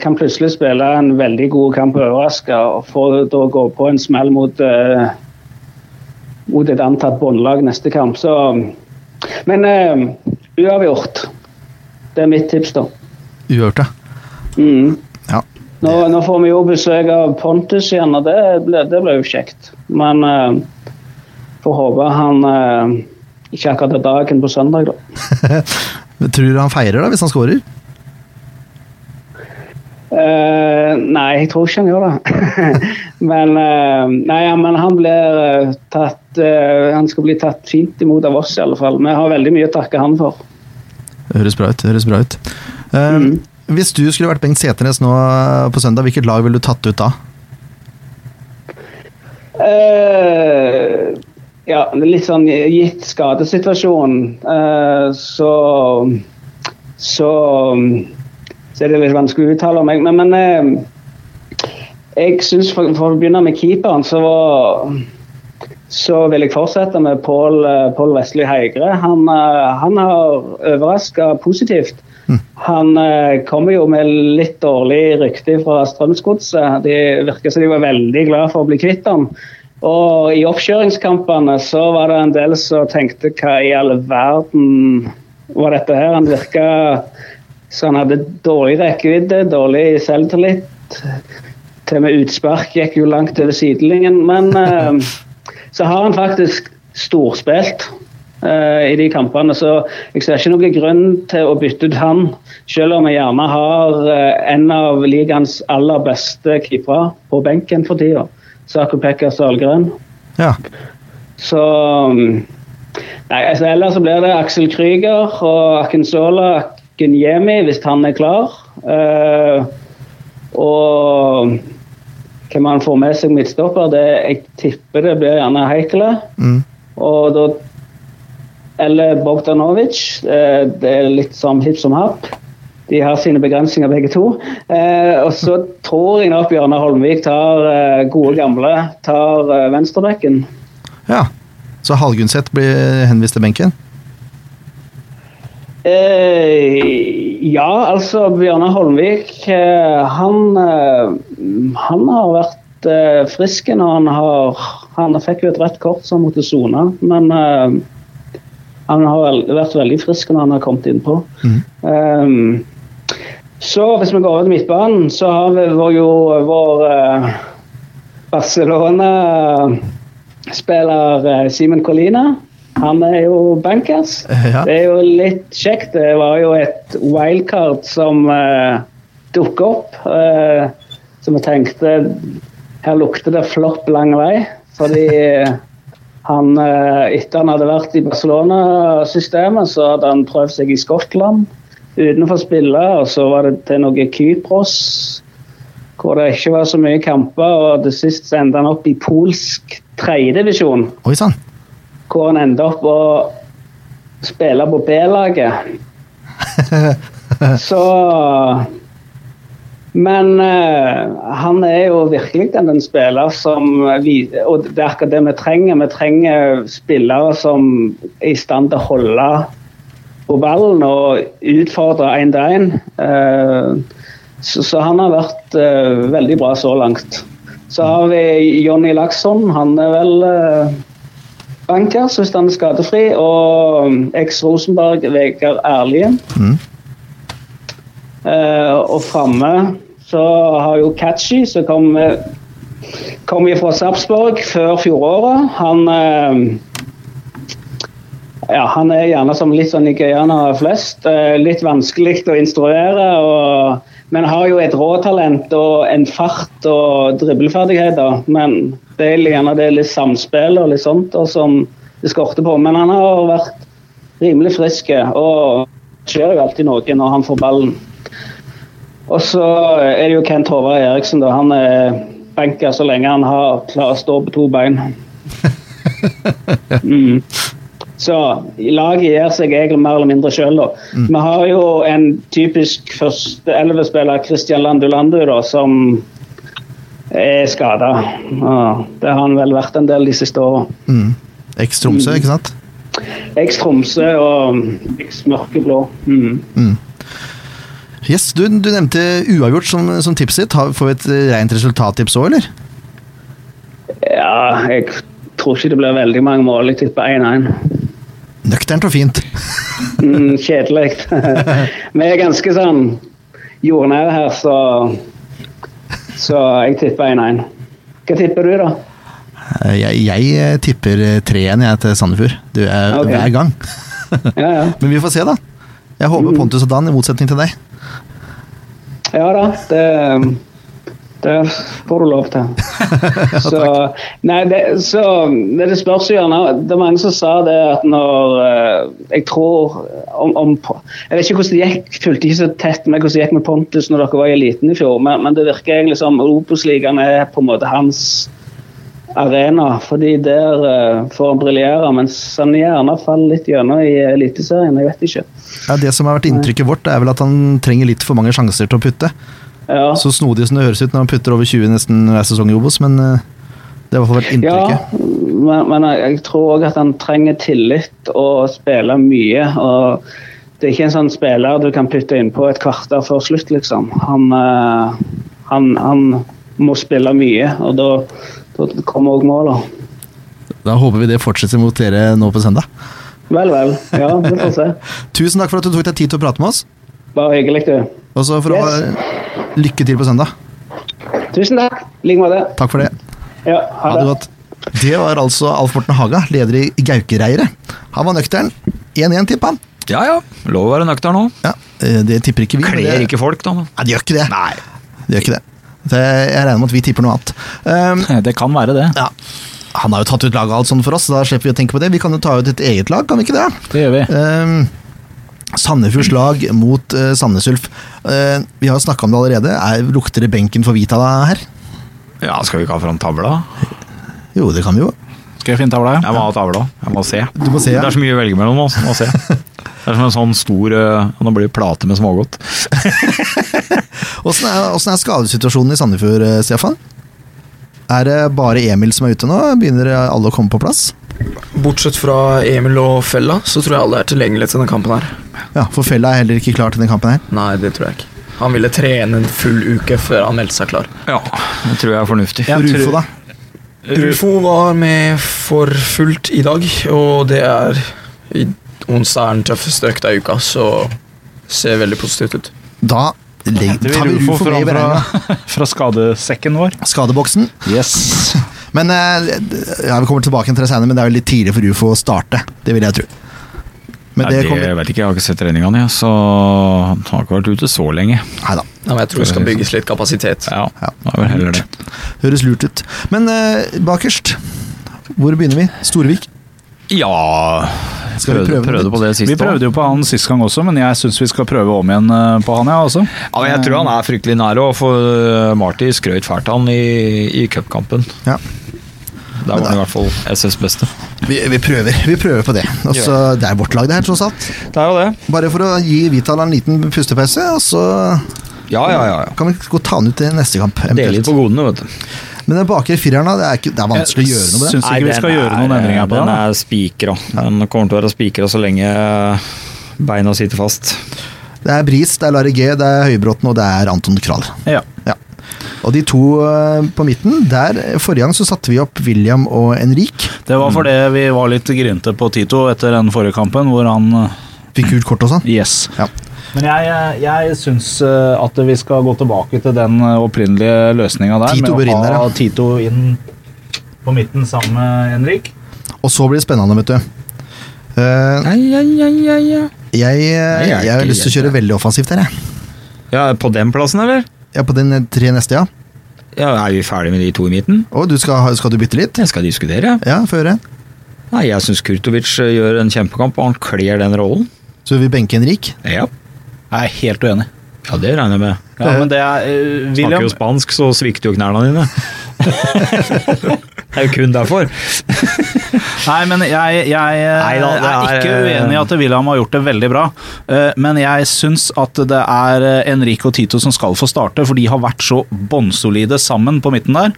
kan plutselig spille en veldig god kamp og overraske, og få da gå på en smell mot, eh, mot et antatt båndlag neste kamp. Så, men uh, uavgjort. Det er mitt tips, da. Uavgjort. Mm. ja. Nå, nå får vi jo besøk av Pontus igjen, og det blir jo kjekt. Men uh, får håpe han eh, ikke akkurat dagen på søndag, da. <laughs> Tror du han feirer da, hvis han skårer? Uh, nei, jeg tror ikke han gjør det. <laughs> men, uh, nei, ja, men han blir tatt eh, Han skal bli tatt fint imot av oss, i alle fall. Vi har veldig mye å takke han for. Det høres bra ut. høres bra ut. Mm. Hvis du skulle vært Bengt Seternes nå på søndag, hvilket lag ville du tatt ut da? Eh, ja, litt sånn gitt skadesituasjonen, eh, så så så er det litt vanskelig å uttale meg. Men, men eh, jeg syns for, for å begynne med keeperen, så var så vil jeg fortsette med Pål eh, Pål Vestli Heigre. Han, eh, han har overraska positivt. Han eh, kommer jo med litt dårlig rykte fra Strømsgodset. De virker som de var veldig glad for å bli kvitt ham. Og i oppkjøringskampene så var det en del som tenkte hva i all verden var dette her? Han virka så han hadde dårlig rekkevidde, dårlig selvtillit. til og med utspark gikk jo langt over sidelinjen. Men eh, så har han faktisk storspilt eh, i de kampene, så jeg ser ikke noen grunn til å bytte ut han. Selv om jeg gjerne har eh, en av ligaens aller beste keepere på benken for tida. Sako Pekka Salgren. Ja. Så mm, Nei, altså Ellers så blir det Aksel Krüger og Akinsola Akinyemi hvis han er klar. Uh, og hvem han får med seg midtstopper, det jeg tipper det blir gjerne Heikele. Mm. Og da Eller Bogdanovic. Eh, det er litt som hipp som happ. De har sine begrensninger begge to. Eh, og så tror jeg nok Bjørnar Holmvik tar eh, gode gamle tar eh, venstrebekken. ja. Så Halgunset blir henvist til benken? Eh, ja, altså Bjørnar Holmvik eh, han, eh, han har vært frisk når han har Han fikk jo et rødt kort som måtte sone, men han har vært veldig frisk når han har kommet innpå. Eh, så hvis vi går over til midtbanen, så har vi vår, jo vår eh, Barcelona-spiller eh, Simen Colina. Han er jo bankers. Ja. Det er jo litt kjekt. Det var jo et wildcard som uh, dukket opp. Uh, som jeg tenkte Her lukter det flopp lang vei. Fordi han, uh, etter han hadde vært i Barcelona-systemet, så hadde han prøvd seg i Skottland uten spillere. Så var det til noe Kypros, hvor det ikke var så mye kamper. Og til sist så endte han opp i polsk tredjedivisjon hvor han endte opp å spille på B-laget. <laughs> Så Men uh, han er jo virkelig den, den spiller som vi, Og det er akkurat det vi trenger. Vi trenger spillere som er i stand til å holde på ballen og utfordre én til én. Eh, så, han har vært eh, veldig bra så langt. Så har vi Jonny Laksson. Han er vel eh, bankers hvis han er skadefri. Og eks Rosenberg, Vegard Ærlige. Mm. Og framme så har jo Catchy, som kom, kom fra Sarpsborg før fjoråret. Han ja, han er gjerne som litt sånn nigerianere flest. Eh, litt vanskelig å instruere. Og, men har jo et råtalent og en fart og dribleferdigheter. Men det er gjerne det er litt samspill og litt sånt og som det skorter på. Men han har vært rimelig frisk, og skjer jo alltid noe når han får ballen. Og så er det jo Kent Håvard Eriksen. da, Han er benker så lenge han har klarer å stå på to bein. <laughs> Mm. Så laget gir seg egentlig mer eller mindre sjøl, da. Vi har jo en typisk første elvespiller, Christian Landu Landu, da, som er skada. Det har han vel vært en del de siste åra. Mm. Eks-Tromsø, ikke sant? Eks Tromsø og eks Mørkeblå. Mm. Yes, du, du nevnte uavgjort som, som tipset ditt. Får vi et rent resultattips òg, eller? Ja, jeg tror ikke det blir veldig mange mål. Jeg tipper 1-1. Nøkternt og fint. Mm, Kjedelig. <laughs> Vi er ganske sånn jordnære her, så Så jeg tipper 1-1. Hva tipper du, da? Eh, Jeg, jeg tipper 3-1 til Sandefjord. Du er okay. hver gang. <laughs> Ja, ja. <laughs> Men vi får se, da. Jeg håper Pontus og Dan, i motsetning til deg. Ja da, det, det får du lov til. <laughs> Så, nei, det, så det, det spørs jo gjerne Det er mange som sa det at når eh, Jeg tror om, om Jeg vet ikke hvordan det gikk, fulgte ikke så tett med hvordan det gikk med Pontus når dere var i eliten i fjor, men, men det virker egentlig som Obos-ligaen er på en måte hans arena. fordi der uh, får han briljere, mens han gjerne faller litt gjennom i Eliteserien. Jeg vet ikke. Ja, det som har vært inntrykket vårt, er vel at han trenger litt for mange sjanser til å putte. Ja. Så snodig som det høres ut når han putter over 20 nesten hver sesong i Obos, men eh, det har i hvert fall vært inntrykket. Ja, men, men jeg, jeg tror òg at han trenger tillit og spille mye. og Det er ikke en sånn spiller du kan putte innpå et kvarter før slutt, liksom. Han, eh, han, han må spille mye, og da, da kommer òg målene. Da håper vi det fortsetter mot dere nå på søndag. Vel, vel. Ja, vi får se. <laughs> Tusen takk for at du tok deg tid til å prate med oss. Bare hyggelig, du. Og så for å ha lykke til på søndag. Tusen takk. I like måte. Takk for det. Ja, Ha det godt. Det var altså Alf Morten Haga, leder i Gaukereiret. Han var nøktern. 1-1, tippa han. Ja ja, lov å være nøktern nå. Ja, eh, det tipper ikke vi. Kler det- ikke folk, da. Nei, de gjør ikke det. Nei. De gjør ikke det. det. Jeg regner med at vi tipper noe annet. Um, <laughs> Det kan være det. ja. Han har jo tatt ut laget og alt sånn for oss, så da slipper vi å tenke på det. Vi kan jo ta ut et eget lag, kan vi ikke det? Det gjør vi. Um, Sandefjords lag mot uh, Sandnes Ulf. Uh, vi har snakka om det allerede. Er, lukter det benken for Vitala her? Ja, skal vi ikke ha fram tavla? Jo, det kan vi jo. Skal jeg finne tavla? Jeg må ha tavla. Jeg må se. Du må se, ja. Det er så mye å velge mellom oss Må se. <laughs> Det er som en sånn stor uh, Nå blir det plate med smågodt. <laughs> Åssen er, er skadesituasjonen i Sandefjord, Stefan? Er det bare Emil som er ute nå? Begynner alle å komme på plass? Bortsett fra Emil og Fella, så tror jeg alle er tilgjengelige til denne kampen her. Ja, for Fella er heller ikke klar til denne kampen her. Nei, det tror jeg ikke. Han ville trene en full uke før han meldte seg klar. Ja, det tror jeg er fornuftig. Jeg Rufo, tror- da? Rufo var med for fullt i dag, og det er i onsdag er den tøffeste økta i uka, så ser veldig positivt ut. Da tar vi Rufo Rufo med i beregninga. fra, <laughs> fra skadesekken vår. Skadeboksen. Yes. Men eh, ja, Vi kommer tilbake til det senere, men det er jo litt tidlig for UFO å starte. Det vil jeg tro. Men Nei, det det kommer jeg vet ikke, jeg har ikke sett treningene, så han har ikke vært ute så lenge. Nei da. Ja, jeg tror det skal bygges litt kapasitet. Ja, Ja. det er vel heller det. Høres lurt ut. Men eh, bakerst, hvor begynner vi? Storvik? Ja Skal vi prøvde, prøve prøvde på det sist Vi prøvde jo på han sist gang også, men jeg syns vi skal prøve om igjen eh, på han, ja. Også. Ja, men jeg tror han er fryktelig nær òg, for eh, Marty skrøt fælt av han i, i cupkampen. Ja. Der var han i hvert fall SS beste. Vi, vi prøver vi prøver på det. Også, ja. Det er vårt lag, det her, tross alt. Det er jo det. Bare for å gi Vital en liten pustepause, og så Ja, ja, ja. ja. kan vi gå ta han ut til neste kamp. Dele litt på godene, vet du. Men den bakre fireren, da, det er, ikke, det er vanskelig å gjøre noe med det. Syns ikke vi skal skal gjøre er- noen endringer på Den den. er spikra. Den kommer til å være spikra så lenge beina sitter fast. Det er Bris, det er Larry G, det er Høybråten og det er Anton Kral. Ja. Ja. Og de to eh, på midten, der Forrige gang så satte vi opp William og Henrik. Det var fordi vi var litt grinte på Tito etter den forrige kampen, hvor han eh, Fikk gult kort og sånn. Yes. Ja. Men jeg, jeg syns eh, at vi skal gå tilbake til den opprinnelige løsninga der. Tito med å å der, ha ja. Tito inn på midten sammen med Henrik. Og så blir det spennende, vet du. Eh, jeg, eh, jeg har lyst til å kjøre veldig offensivt her, jeg. Ja, På den plassen, eller? Ja, på den tre neste, ja. Ja, Er vi ferdige med de to i midten? Og du skal, skal du bytte litt? Jeg skal diskutere. Ja, få høre. Nei, Jeg syns Kurtovic eh, gjør en kjempekamp, og han kler den rollen. Så vi benker Henrik. Ja, Jeg er helt uenig. ja det regner jeg med. Ja, men det er William... Snakker jo spansk, så svikter jo knærne dine. <laughs> det er jo kun derfor. <laughs> Nei, men jeg, jeg eh, Neida, er, er, ikke uenig i at William har gjort det veldig bra. Eh, Men jeg syns at det er eh, Enrique og Tito som skal få starte, for de har vært så bånnsolide sammen på midten der.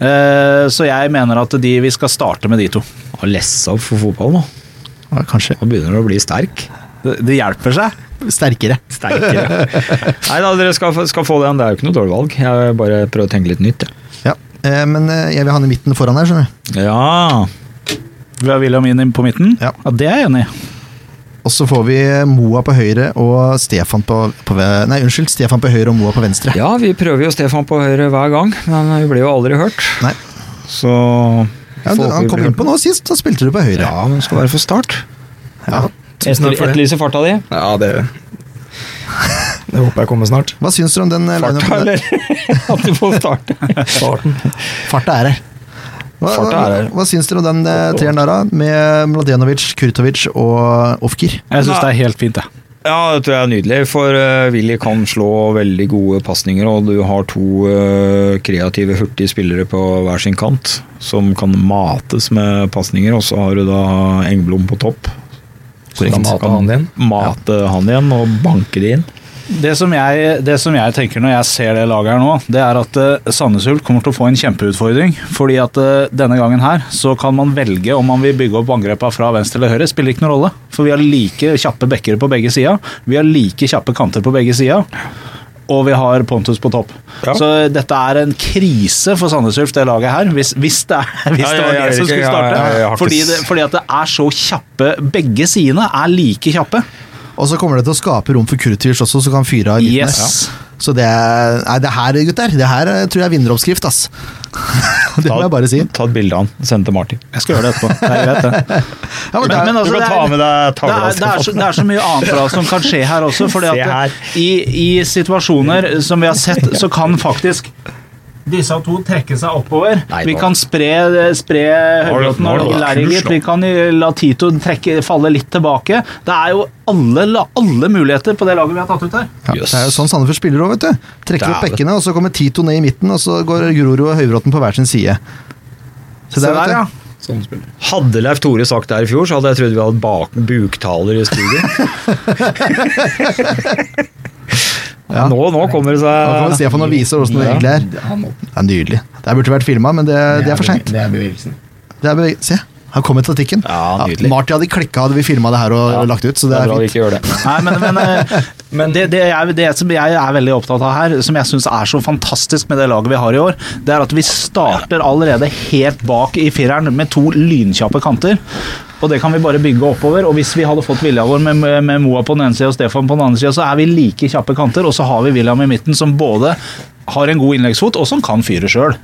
Eh, Så jeg mener at de, vi skal starte med de to. Og lesse opp for fotball nå. Ja, kanskje. Nå begynner du å bli sterk. Det, det hjelper seg. Sterkere. Sterkere. <laughs> Nei da, dere skal, få- skal få den. Det er jo ikke noe dårlig valg. Jeg bare prøver å tenke litt nytt. Ja. Eh, Men eh, jeg vil ha han i midten foran her, skjønner du. Ja. Vi har William inn på midten. Ja. ja Det er jeg enig i. Og så får vi Moa på høyre og Stefan på, på Nei, unnskyld. Stefan på høyre og Moa på venstre. ja, vi prøver jo Stefan på høyre hver gang, men vi blir jo aldri hørt. Nei. Så Ja, du, han kom inn på nå sist, da spilte du på høyre. Ja, men skal være for start. Ja. ja. Etterlyser farta di. Ja, det Det håper jeg kommer snart. Hva syns du om den eh, Farta, eller? <laughs> At du får starte. Starten. Farta er her. Hva, hva, hva syns dere om den eh, treeren der, da? Med Mladenovic, Kurtovic og Ofkir? Jeg syns det er helt fint, jeg. Ja, det tror jeg er nydelig, for uh, Willy kan slå veldig gode pasninger, og du har to eh, kreative, hurtige spillere på hver sin kant som kan mates med pasninger, og så har du da Engblom på topp. Så kan mate han igjen. Mate han igjen og banke det inn. Det som, jeg, det som jeg tenker når jeg ser det laget her nå, det er at uh, Sandnes Ulf kommer til å få en kjempeutfordring. Fordi at eh, denne gangen her så kan man velge om man vil bygge opp angrepene fra venstre eller høyre. Spiller ikke noen rolle. For vi har like kjappe backer på begge sider. Vi har like kjappe kanter på begge sider. Og vi har Pontus på topp. Ja. Så dette er en krise for Sandnes Ulf, det laget her. Hvis, hvis, det, er, hvis det ja, var ja, det som skulle starte. fordi, det, fordi at det er så kjappe Begge sidene er like kjappe. Og så kommer det til å skape rom for Kurtovic også, så kan fyre av i midten. Yes. ja. Så det er Nei, det her, gutter, det her eh, tror jeg er vinneroppskrift, ass. <laughs> det må jeg bare si. Ta et bilde av han, send til Martin. Jeg skal gjøre det etterpå. Det er greit, det. <laughs> Ja, men det Men altså, du kan ta med deg Det tavla. det, er så, det er så mye annet bra som kan skje her også. Fordi <laughs> at i, I situasjoner som vi har sett, så kan faktisk disse to trekke seg oppover. Nei, vi kan spre, spre Høybråten er det og Lærer litt. Vi kan la Tito trekke, falle litt tilbake. Det er jo alle, alle muligheter på det laget vi har tatt ut her. Ja, yes. Det er jo sånn Sandefjord spiller òg, vet du. Trekker opp bekkene, og så kommer Tito ned i midten, og så går Grorud og Høybråten på hver sin side. Så Se der, der, vet ja. Sånn. Hadde Leif Tore sagt det her i fjor, så hadde jeg trodd vi hadde bak buktaler i studio. <laughs> <laughs> Ja. Nå, nå kommer det Da kommer seg Stefan og viser åssen det egentlig er. Det er nydelig. Det burde vært filma, men det, det er for seint. Det er bevegelsen. Det er beveg- Se, her kommer statistikken. Ja, ja, Marty hadde klikka hadde vi filma det her og Ja. lagt ut, så Det det er er fint. ikke gjør det. Nei, men, men, eh, men det, det, jeg, det som jeg er veldig opptatt av her, som jeg syns er så fantastisk med det laget vi har i år, det er at vi starter allerede helt bak i fireren med to lynkjappe kanter. Og det kan vi bare bygge oppover. Og hvis vi hadde fått vilja vår med, med Moa på den ene sida og Stefan på den andre sida, så er vi like kjappe kanter. Og så har vi William i midten, som både har en god innleggsfot, og som kan fyre sjøl.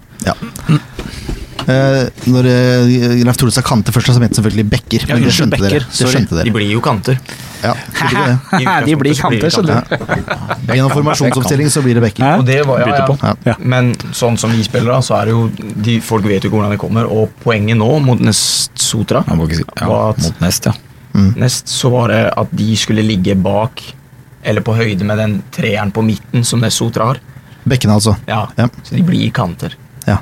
Eh, når uh, Leif Tore sa kanter først, så mente selvfølgelig bekker. Ja, Men det skjønte, skjønte dere. Det skjønte, dere. De blir jo kanter. Ja, <laughs> det. De blir kanter, skjønner du. Gjennom formasjonsoppstilling så blir det bekker. Og det var, ja, ja. Ja. Men sånn som vi spiller, da, så er det jo de, Folk vet jo ikke hvordan det kommer. Og poenget nå mot Nest Sotra Jeg må ikke si ja, var at Mot nest, ja. Nest så var det at de skulle ligge bak, eller på høyde med den treeren på midten som Nest Sotra har. Bekkene, altså. Ja, Ja. Så de blir kanter. Ja.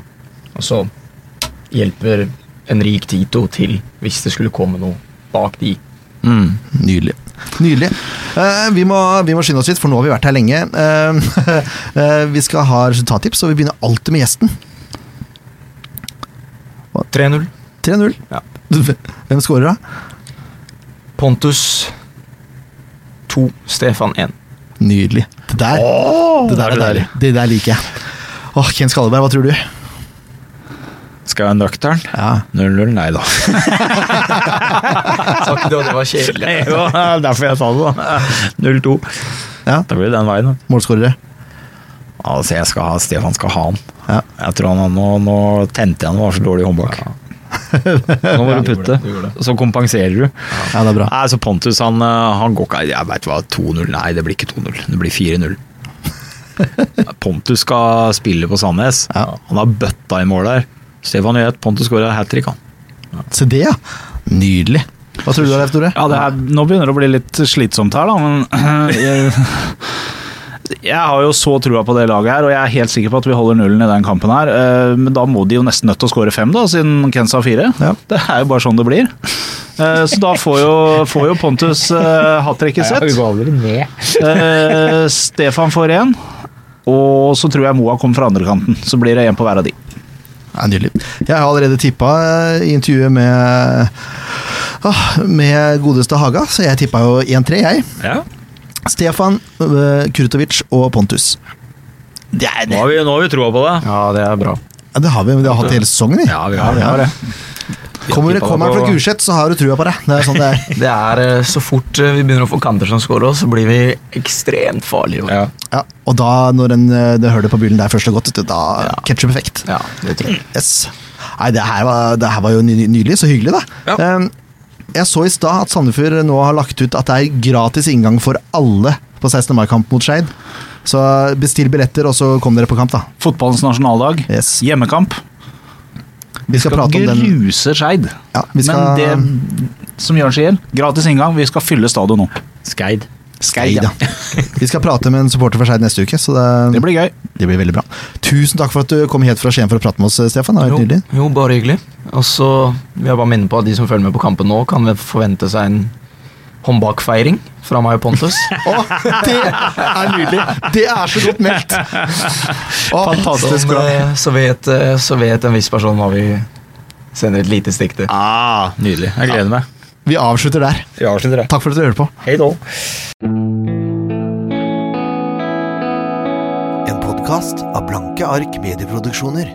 Og så hjelper en rik Tito til hvis det skulle komme noe bak de. Mm. Nydelig. Nydelig. Uh, vi, må, vi må skynde oss litt, for nå har vi vært her lenge. Uh, uh, <laughs> vi skal ha resultattips, og vi begynner alltid med gjesten. 3-0. 3-0. Ja. Hvem scorer, da? Pontus 2, Stefan 1. Nydelig. Det der, det der det der, Det der liker jeg. Åh, Ken Skalleberg, hva tror du? Skal jeg være nøktern? Ja. 0-0? Nei da. Sa ikke du at det var kjedelig? jo, derfor jeg sa det, da. 0-2. ja. Da blir det den veien. Målskårere. Altså, jeg skal ha, Stefan skal ha han. Ja. Jeg tror han nå, nå tente jeg han var så dårlig i håndbak. <laughs> Nå må du putte, gjorde det. så kompenserer du. Ja, det er bra. Nei, så Pontus han, eh, han går ikke Jeg veit hva, 2-0? Nei, det blir ikke 2-0. Det blir 4-0. <laughs> Pontus skal spille på Sandnes. Ja. Han har bøtta i mål der. Stefan gjør at Pontus skårer hat trick, han. Se det, ja. Nydelig. Hva tror du Leif Tore? Ja, det er, nå begynner det å bli litt slitsomt her, da, men <clears throat> jeg, jeg har jo så trua på det laget her, og jeg er helt sikker på at vi holder nullen i den kampen her. eh, Men da må de jo nesten nødt til å skåre fem, da, siden Kensa har fire. Ja. Det er jo bare sånn det blir. Eh, Så da får jo, får jo Pontus uh, hat tricket sitt. Eh, Stefan får én. Og så tror jeg Moa kommer fra andre kanten. Så blir det én på hver av de. Ja, nydelig. Jeg har allerede tippa eh, i intervjuet med ah, med godeste Haga, så jeg tippa jo 1-3, jeg. Ja. Stefan, uh, Kurtovic og Pontus. Det er Nå har vi, nå har vi troa på det. Ja, det er bra. Ja, det har vi, men vi har hatt det hele sesongen, vi. Ja, vi har Ja, det. Kommer, du kommer fra Gulset, så har du trua på det. Det er sånn det er. <laughs> Det er eh, Så fort eh, vi begynner å få kanter som scorer oss, så blir vi ekstremt farlige. Ja. Ja, og da, når en, hører det hølet på byllen der først har gått, da Ja. Ketchup-effekt. Ja, det tror jeg. Yes. Nei, det her var, det her var jo ny- nydelig. Så hyggelig, da. Ja. Um, jeg så i stad at Sandefjord nå har lagt ut at det er gratis inngang for alle på 16. mai-kamp mot Skeid. Så bestill billetter, og så kom dere på kamp, da. Fotballens nasjonaldag. Yes. Hjemmekamp. Vi skal Skal prate om den gruse Skeid. ja, skal, Men det, som Jørn sier, gratis inngang. Vi skal fylle stadion nå. Skeid. Skeid, ja. <laughs> Vi skal prate med en supporter for Skeid neste uke, så det, Det blir gøy. det blir veldig bra. Tusen takk for at du kom helt fra Skien for å prate med oss, Stefan. Det var Jo, jo, bare hyggelig. Og så vil jeg bare minne på at de som følger med på kampen nå, kan forvente seg en håndbakfeiring fra meg og Pontus. <laughs> Å, det er nydelig! Det er så godt meldt! Å, Fantastisk bra. eh, så, vet, eh, så vet en viss person hva vi sender et lite stikk til. Ah, nydelig. Jeg gleder meg. Vi avslutter der. Vi avslutter det. Takk for at dere hørte på. Hei da. En podkast av Blanke ark medieproduksjoner.